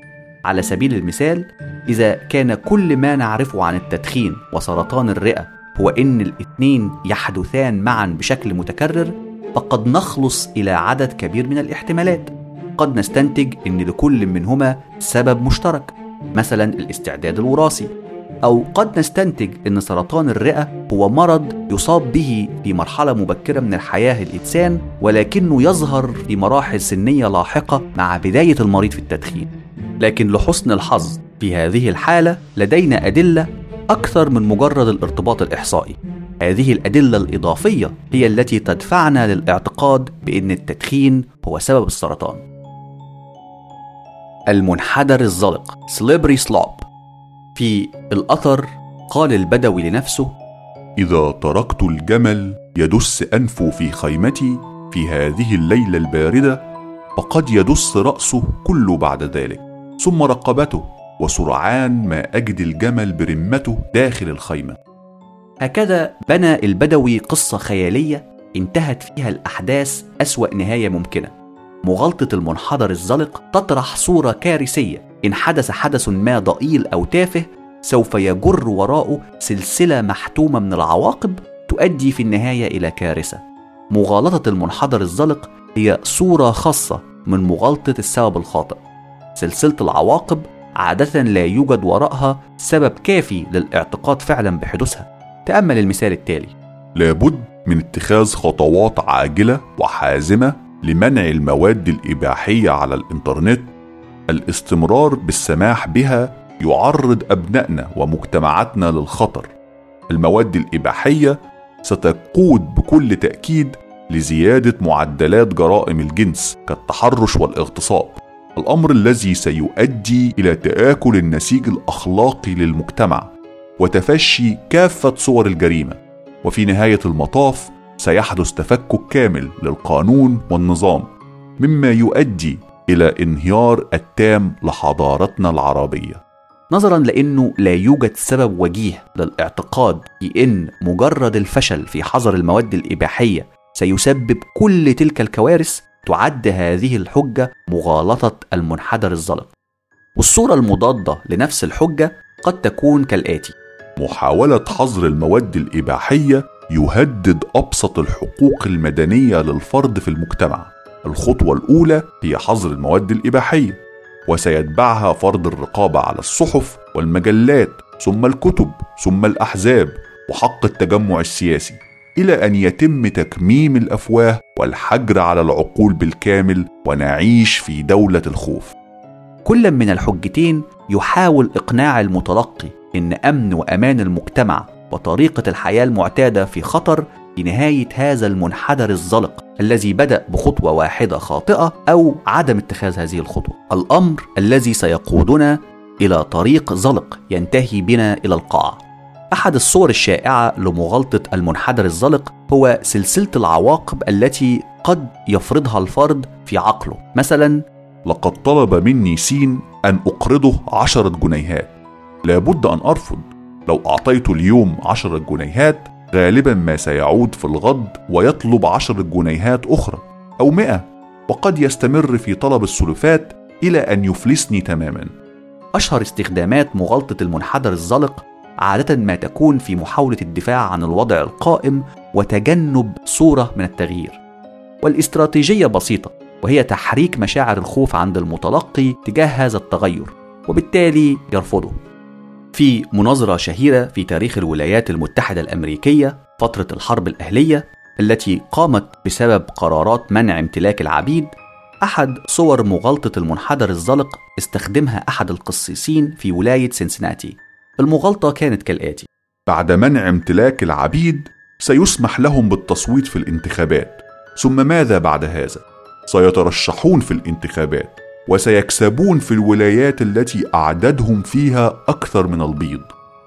على سبيل المثال إذا كان كل ما نعرفه عن التدخين وسرطان الرئة هو أن الاثنين يحدثان معا بشكل متكرر فقد نخلص إلى عدد كبير من الاحتمالات. قد نستنتج أن لكل منهما سبب مشترك مثلا الاستعداد الوراثي. أو قد نستنتج أن سرطان الرئة هو مرض يصاب به في مرحلة مبكرة من الحياة الإنسان ولكنه يظهر في مراحل سنية لاحقة مع بداية المريض في التدخين. لكن لحسن الحظ في هذه الحالة لدينا أدلة أكثر من مجرد الارتباط الإحصائي. هذه الأدلة الإضافية هي التي تدفعنا للاعتقاد بأن التدخين هو سبب السرطان. المنحدر الزلق سليبري سلوب في الأثر قال البدوي لنفسه إذا تركت الجمل يدس أنفه في خيمتي في هذه الليلة الباردة فقد يدس رأسه كله بعد ذلك ثم رقبته. وسرعان ما أجد الجمل برمته داخل الخيمة. هكذا بنى البدوي قصة خيالية انتهت فيها الأحداث أسوأ نهاية ممكنة. مغالطة المنحدر الزلق تطرح صورة كارثية. إن حدث حدث ما ضئيل أو تافه سوف يجر وراءه سلسلة محتومة من العواقب تؤدي في النهاية إلى كارثة. مغالطة المنحدر الزلق هي صورة خاصة من مغالطة السبب الخاطئ. سلسلة العواقب عادة لا يوجد وراءها سبب كافي للاعتقاد فعلا بحدوثها. تأمل المثال التالي. لابد من اتخاذ خطوات عاجلة وحازمة لمنع المواد الإباحية على الإنترنت. الاستمرار بالسماح بها يعرض أبنائنا ومجتمعاتنا للخطر. المواد الإباحية ستقود بكل تأكيد لزيادة معدلات جرائم الجنس كالتحرش والاغتصاب. الأمر الذي سيؤدي إلى تآكل النسيج الأخلاقي للمجتمع وتفشي كافة صور الجريمة. وفي نهاية المطاف سيحدث تفكك كامل للقانون والنظام مما يؤدي إلى انهيار التام لحضارتنا العربية. نظرا لإنه لا يوجد سبب وجيه للاعتقاد في ان مجرد الفشل في حظر المواد الإباحية سيسبب كل تلك الكوارث تعد هذه الحجة مغالطة المنحدر الزلق والصورة المضادة لنفس الحجة قد تكون كالآتي. محاولة حظر المواد الإباحية يهدد أبسط الحقوق المدنية للفرد في المجتمع. الخطوة الأولى هي حظر المواد الإباحية، وسيتبعها فرض الرقابة على الصحف والمجلات، ثم الكتب، ثم الأحزاب، وحق التجمع السياسي، إلى أن يتم تكميم الأفواه والحجر على العقول بالكامل ونعيش في دولة الخوف. كل من الحجتين يحاول إقناع المتلقي إن أمن وأمان المجتمع وطريقة الحياة المعتادة في خطر في نهاية هذا المنحدر الزلق الذي بدأ بخطوة واحدة خاطئة أو عدم اتخاذ هذه الخطوة الأمر الذي سيقودنا إلى طريق زلق ينتهي بنا إلى القاع أحد الصور الشائعة لمغالطة المنحدر الزلق هو سلسلة العواقب التي قد يفرضها الفرد في عقله. مثلا لقد طلب مني سين أن أقرضه عشرة جنيهات. لابد أن أرفض. لو أعطيت اليوم عشرة جنيهات غالبا ما سيعود في الغد ويطلب عشرة جنيهات أخرى أو مئة. وقد يستمر في طلب السلفات إلى أن يفلسني تماما. أشهر استخدامات مغالطة المنحدر الزلق عادة ما تكون في محاولة الدفاع عن الوضع القائم وتجنب صورة من التغيير. والاستراتيجية بسيطة وهي تحريك مشاعر الخوف عند المتلقي تجاه هذا التغير وبالتالي يرفضه. في مناظرة شهيرة في تاريخ الولايات المتحدة الأمريكية فترة الحرب الأهلية التي قامت بسبب قرارات منع امتلاك العبيد أحد صور مغالطة المنحدر الزلق استخدمها أحد القسيسين في ولاية سنسناتي. المغالطة كانت كالآتي. بعد منع امتلاك العبيد سيسمح لهم بالتصويت في الانتخابات. ثم ماذا بعد هذا؟ سيترشحون في الانتخابات وسيكسبون في الولايات التي اعدادهم فيها أكثر من البيض.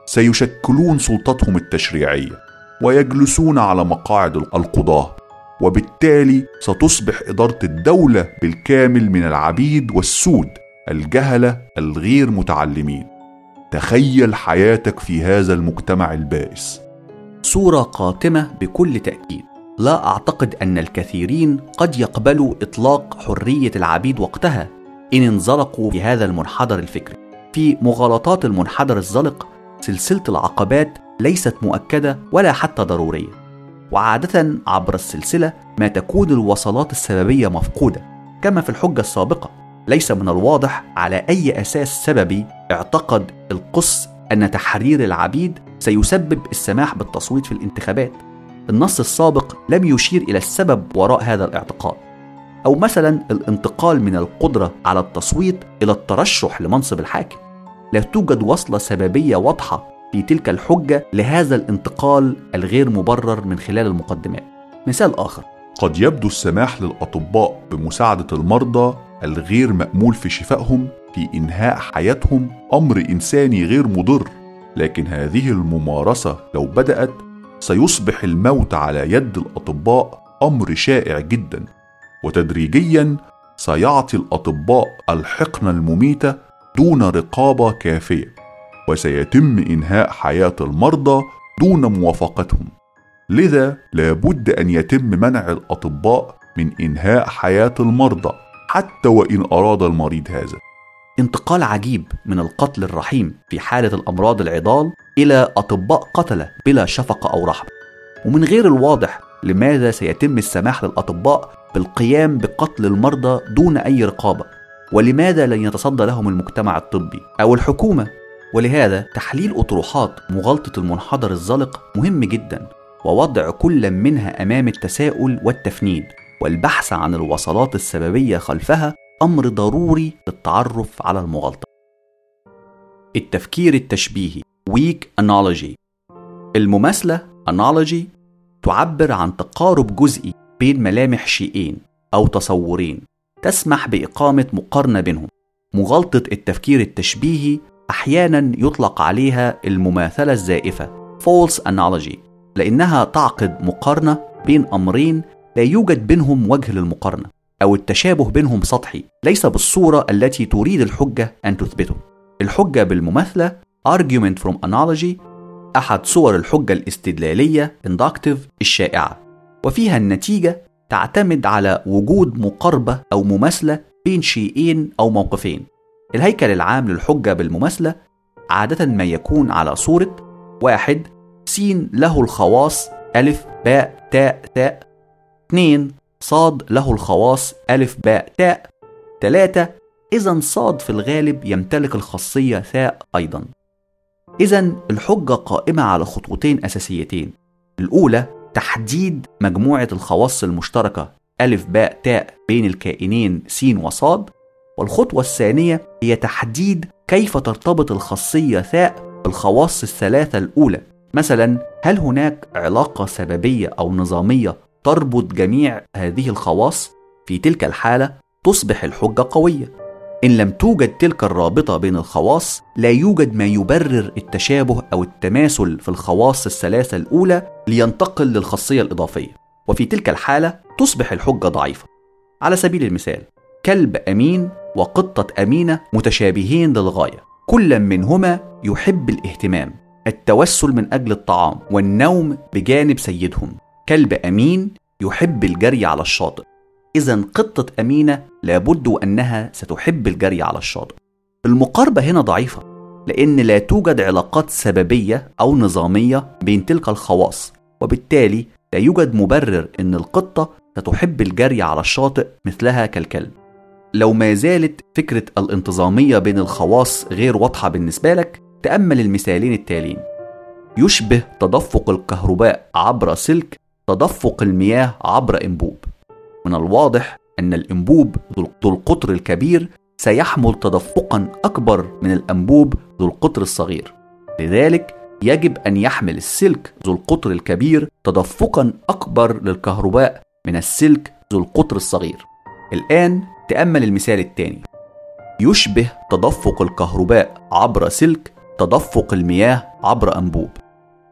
سيشكلون سلطتهم التشريعية ويجلسون على مقاعد القضاة. وبالتالي ستصبح إدارة الدولة بالكامل من العبيد والسود الجهلة الغير متعلمين. تخيل حياتك في هذا المجتمع البائس. صورة قاتمة بكل تأكيد. لا أعتقد أن الكثيرين قد يقبلوا إطلاق حرية العبيد وقتها إن انزلقوا في هذا المنحدر الفكري. في مغالطات المنحدر الزلق سلسلة العقبات ليست مؤكدة ولا حتى ضرورية. وعادة عبر السلسلة ما تكون الوصلات السببية مفقودة كما في الحجة السابقة. ليس من الواضح على أي أساس سببي اعتقد القس أن تحرير العبيد سيسبب السماح بالتصويت في الانتخابات. النص السابق لم يشير إلى السبب وراء هذا الاعتقاد أو مثلا الانتقال من القدرة على التصويت إلى الترشح لمنصب الحاكم. لا توجد وصلة سببية واضحة في تلك الحجة لهذا الانتقال الغير مبرر من خلال المقدمات. مثال آخر. قد يبدو السماح للأطباء بمساعدة المرضى الغير مأمول في شفائهم في إنهاء حياتهم أمر إنساني غير مضر. لكن هذه الممارسة لو بدأت سيصبح الموت على يد الأطباء أمر شائع جدا. وتدريجيا سيعطي الأطباء الحقنه المميتة دون رقابة كافية. وسيتم إنهاء حياة المرضى دون موافقتهم. لذا لابد أن يتم منع الأطباء من إنهاء حياة المرضى. حتى وإن أراد المريض هذا. انتقال عجيب من القتل الرحيم في حالة الأمراض العضال إلى أطباء قتلة بلا شفقة أو رحمة. ومن غير الواضح لماذا سيتم السماح للأطباء بالقيام بقتل المرضى دون أي رقابة ولماذا لن يتصدى لهم المجتمع الطبي أو الحكومة؟ ولهذا تحليل أطروحات مغالطة المنحدر الزلق مهم جدا ووضع كل منها أمام التساؤل والتفنيد. والبحث عن الوصلات السببية خلفها أمر ضروري للتعرف على المغالطة. التفكير التشبيهي weak analogy. المماثلة analogy تعبر عن تقارب جزئي بين ملامح شيئين أو تصورين تسمح بإقامة مقارنة بينهم. مغالطة التفكير التشبيهي أحيانا يطلق عليها المماثلة الزائفة false analogy لأنها تعقد مقارنة بين أمرين لا يوجد بينهم وجه للمقارنة أو التشابه بينهم سطحي ليس بالصورة التي تريد الحجة أن تثبته. الحجة بالمماثلة argument from analogy أحد صور الحجة الاستدلالية inductive الشائعة. وفيها النتيجة تعتمد على وجود مقاربة أو مماثلة بين شيئين أو موقفين. الهيكل العام للحجة بالمماثلة عادة ما يكون على صورة واحد س له الخواص ألف باء تاء ثاء. اثنين صاد له الخواص ألف باء تاء. ثلاثة إذا صاد في الغالب يمتلك الخاصية ثاء أيضا. إذا الحجة قائمة على خطوتين أساسيتين. الأولى تحديد مجموعة الخواص المشتركة ألف باء تاء بين الكائنين س وصاد. والخطوة الثانية هي تحديد كيف ترتبط الخاصية ثاء بالخواص الثلاثة الأولى. مثلا هل هناك علاقة سببية أو نظامية تربط جميع هذه الخواص في تلك الحالة تصبح الحجة قوية. إن لم توجد تلك الرابطة بين الخواص لا يوجد ما يبرر التشابه أو التماثل في الخواص الثلاثة الأولى لينتقل للخاصية الإضافية. وفي تلك الحالة تصبح الحجة ضعيفة. على سبيل المثال كلب أمين وقطة أمينة متشابهين للغاية. كل منهما يحب الاهتمام التوسل من أجل الطعام والنوم بجانب سيدهم. كلب أمين يحب الجري على الشاطئ. إذا قطة أمينة لابد أنها ستحب الجري على الشاطئ. المقاربة هنا ضعيفة لأن لا توجد علاقات سببية أو نظامية بين تلك الخواص وبالتالي لا يوجد مبرر أن القطة ستحب الجري على الشاطئ مثلها كالكلب. لو ما زالت فكرة الانتظامية بين الخواص غير واضحة بالنسبة لك تأمل المثالين التاليين. يشبه تدفق الكهرباء عبر سلك تدفق المياه عبر انبوب. من الواضح أن الانبوب ذو القطر الكبير سيحمل تدفقا أكبر من الأنبوب ذو القطر الصغير. لذلك يجب أن يحمل السلك ذو القطر الكبير تدفقا أكبر للكهرباء من السلك ذو القطر الصغير. الآن تأمل المثال الثاني. يشبه تدفق الكهرباء عبر سلك تدفق المياه عبر أنبوب.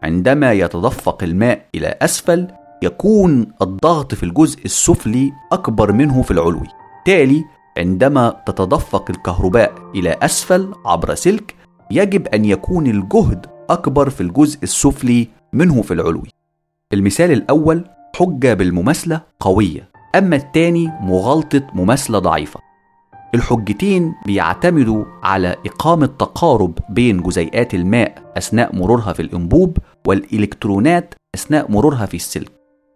عندما يتدفق الماء إلى أسفل يكون الضغط في الجزء السفلي أكبر منه في العلوي. تالي عندما تتدفق الكهرباء إلى أسفل عبر سلك يجب أن يكون الجهد أكبر في الجزء السفلي منه في العلوي. المثال الأول حجة بالمماثلة قوية أما الثاني مغالطة مماثلة ضعيفة. الحجتين بيعتمدوا على إقامة تقارب بين جزيئات الماء أثناء مرورها في الأنبوب والإلكترونات أثناء مرورها في السلك.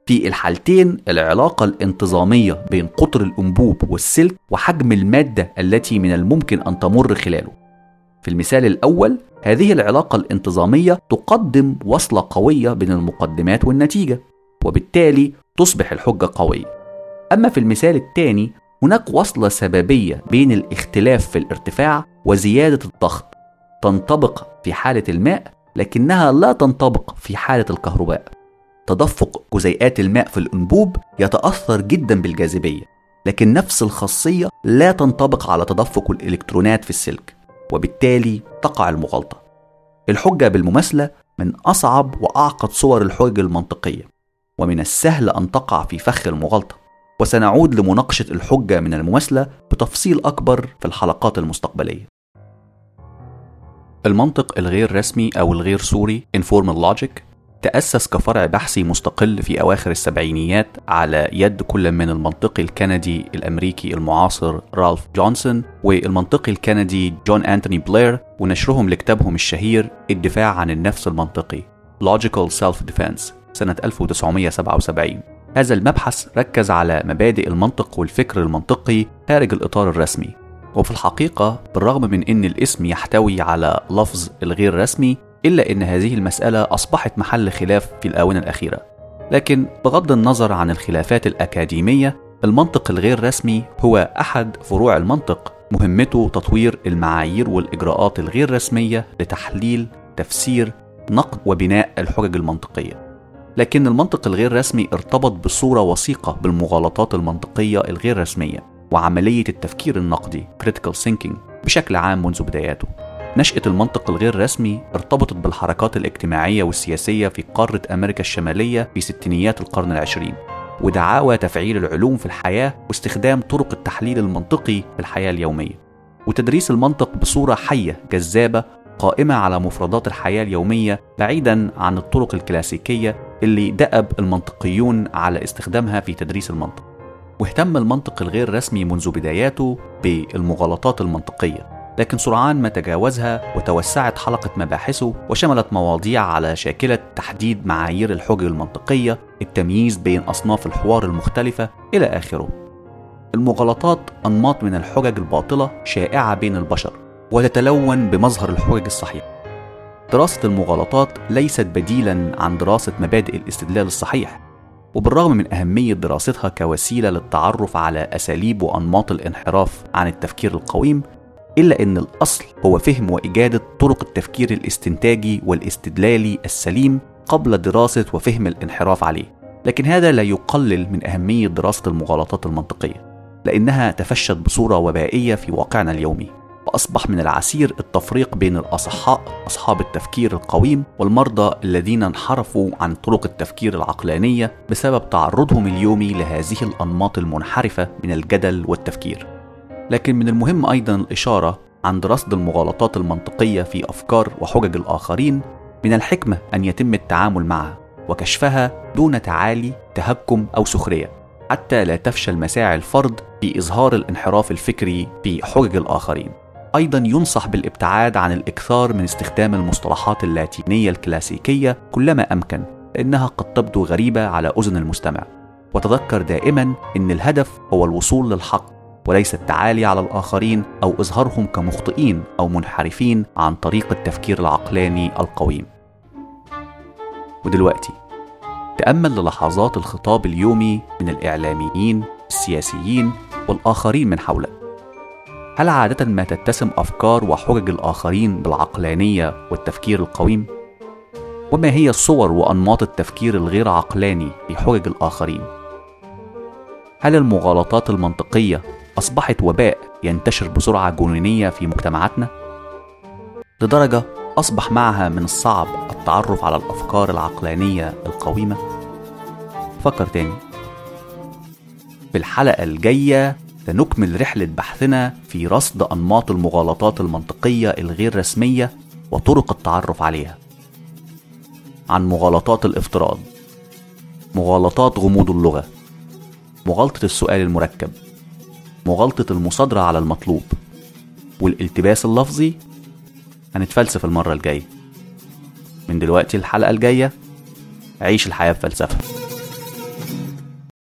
في الحالتين العلاقة الانتظامية بين قطر الأنبوب والسلك وحجم المادة التي من الممكن أن تمر خلاله. في المثال الأول هذه العلاقة الانتظامية تقدم وصلة قوية بين المقدمات والنتيجة وبالتالي تصبح الحجة قوية. أما في المثال الثاني هناك وصلة سببية بين الاختلاف في الارتفاع وزيادة الضغط تنطبق في حالة الماء لكنها لا تنطبق في حالة الكهرباء تدفق جزيئات الماء في الأنبوب يتأثر جدا بالجاذبية لكن نفس الخاصية لا تنطبق على تدفق الإلكترونات في السلك وبالتالي تقع المغالطة. الحجة بالمماثلة من أصعب وأعقد صور الحجج المنطقية ومن السهل أن تقع في فخ المغالطة. وسنعود لمناقشة الحجة من المماثلة بتفصيل أكبر في الحلقات المستقبلية. المنطق الغير رسمي أو الغير صوري Informal Logic تأسس كفرع بحثي مستقل في أواخر السبعينيات على يد كل من المنطقي الكندي الأمريكي المعاصر رالف جونسون والمنطقي الكندي جون أنتوني بلير ونشرهم لكتابهم الشهير الدفاع عن النفس المنطقي Logical Self-Defense سنة 1977 هذا المبحث ركز على مبادئ المنطق والفكر المنطقي خارج الإطار الرسمي. وفي الحقيقة بالرغم من أن الاسم يحتوي على لفظ الغير رسمي إلا أن هذه المسألة أصبحت محل خلاف في الآونة الأخيرة. لكن بغض النظر عن الخلافات الأكاديمية المنطق الغير رسمي هو أحد فروع المنطق مهمته تطوير المعايير والإجراءات الغير رسمية لتحليل تفسير نقد وبناء الحجج المنطقية. لكن المنطق الغير رسمي ارتبط بصورة وثيقة بالمغالطات المنطقية الغير رسمية وعملية التفكير النقدي critical thinking بشكل عام منذ بداياته. نشأة المنطق الغير رسمي ارتبطت بالحركات الاجتماعية والسياسية في قارة أمريكا الشمالية في ستينيات القرن العشرين ودعاوى تفعيل العلوم في الحياة واستخدام طرق التحليل المنطقي في الحياة اليومية. وتدريس المنطق بصورة حية جذابة قائمة على مفردات الحياة اليومية بعيدا عن الطرق الكلاسيكية اللي دأب المنطقيون على استخدامها في تدريس المنطق. واهتم المنطق الغير رسمي منذ بداياته بالمغالطات المنطقية. لكن سرعان ما تجاوزها وتوسعت حلقة مباحثه وشملت مواضيع على شاكلة تحديد معايير الحجج المنطقية التمييز بين أصناف الحوار المختلفة إلى آخره. المغالطات أنماط من الحجج الباطلة شائعة بين البشر وتتلون بمظهر الحجج الصحيحة دراسة المغالطات ليست بديلا عن دراسة مبادئ الاستدلال الصحيح وبالرغم من أهمية دراستها كوسيلة للتعرف على أساليب وأنماط الانحراف عن التفكير القويم إلا أن الأصل هو فهم وإجادة طرق التفكير الاستنتاجي والاستدلالي السليم قبل دراسة وفهم الانحراف عليه. لكن هذا لا يقلل من أهمية دراسة المغالطات المنطقية لأنها تفشت بصورة وبائية في واقعنا اليومي وأصبح من العسير التفريق بين الأصحاء أصحاب التفكير القويم والمرضى الذين انحرفوا عن طرق التفكير العقلانية بسبب تعرضهم اليومي لهذه الأنماط المنحرفة من الجدل والتفكير. لكن من المهم أيضا الإشارة عند رصد المغالطات المنطقية في أفكار وحجج الآخرين من الحكمة أن يتم التعامل معها وكشفها دون تعالي تهكم أو سخرية. حتى لا تفشل مساعي الفرد في إظهار الانحراف الفكري في حجج الآخرين. أيضا ينصح بالابتعاد عن الإكثار من استخدام المصطلحات اللاتينية الكلاسيكية كلما أمكن لأنها قد تبدو غريبة على أذن المستمع. وتذكر دائما أن الهدف هو الوصول للحق وليس التعالي على الآخرين أو إظهارهم كمخطئين أو منحرفين عن طريق التفكير العقلاني القويم ودلوقتي تأمل للحظات الخطاب اليومي من الإعلاميين السياسيين والآخرين من حولك هل عادة ما تتسم أفكار وحجج الآخرين بالعقلانية والتفكير القويم؟ وما هي الصور وأنماط التفكير الغير عقلاني في حجج الآخرين؟ هل المغالطات المنطقية أصبحت وباء ينتشر بسرعة جنونية في مجتمعاتنا؟ لدرجة أصبح معها من الصعب التعرف على الأفكار العقلانية القويمة؟ فكر تاني في الحلقة الجاية سنكمل رحلة بحثنا في رصد أنماط المغالطات المنطقية الغير رسمية وطرق التعرف عليها. عن مغالطات الافتراض، مغالطات غموض اللغة، مغالطة السؤال المركب، مغالطة المصادرة على المطلوب، والالتباس اللفظي هنتفلسف المرة الجاية. من دلوقتي الحلقة الجاية عيش الحياة بفلسفة.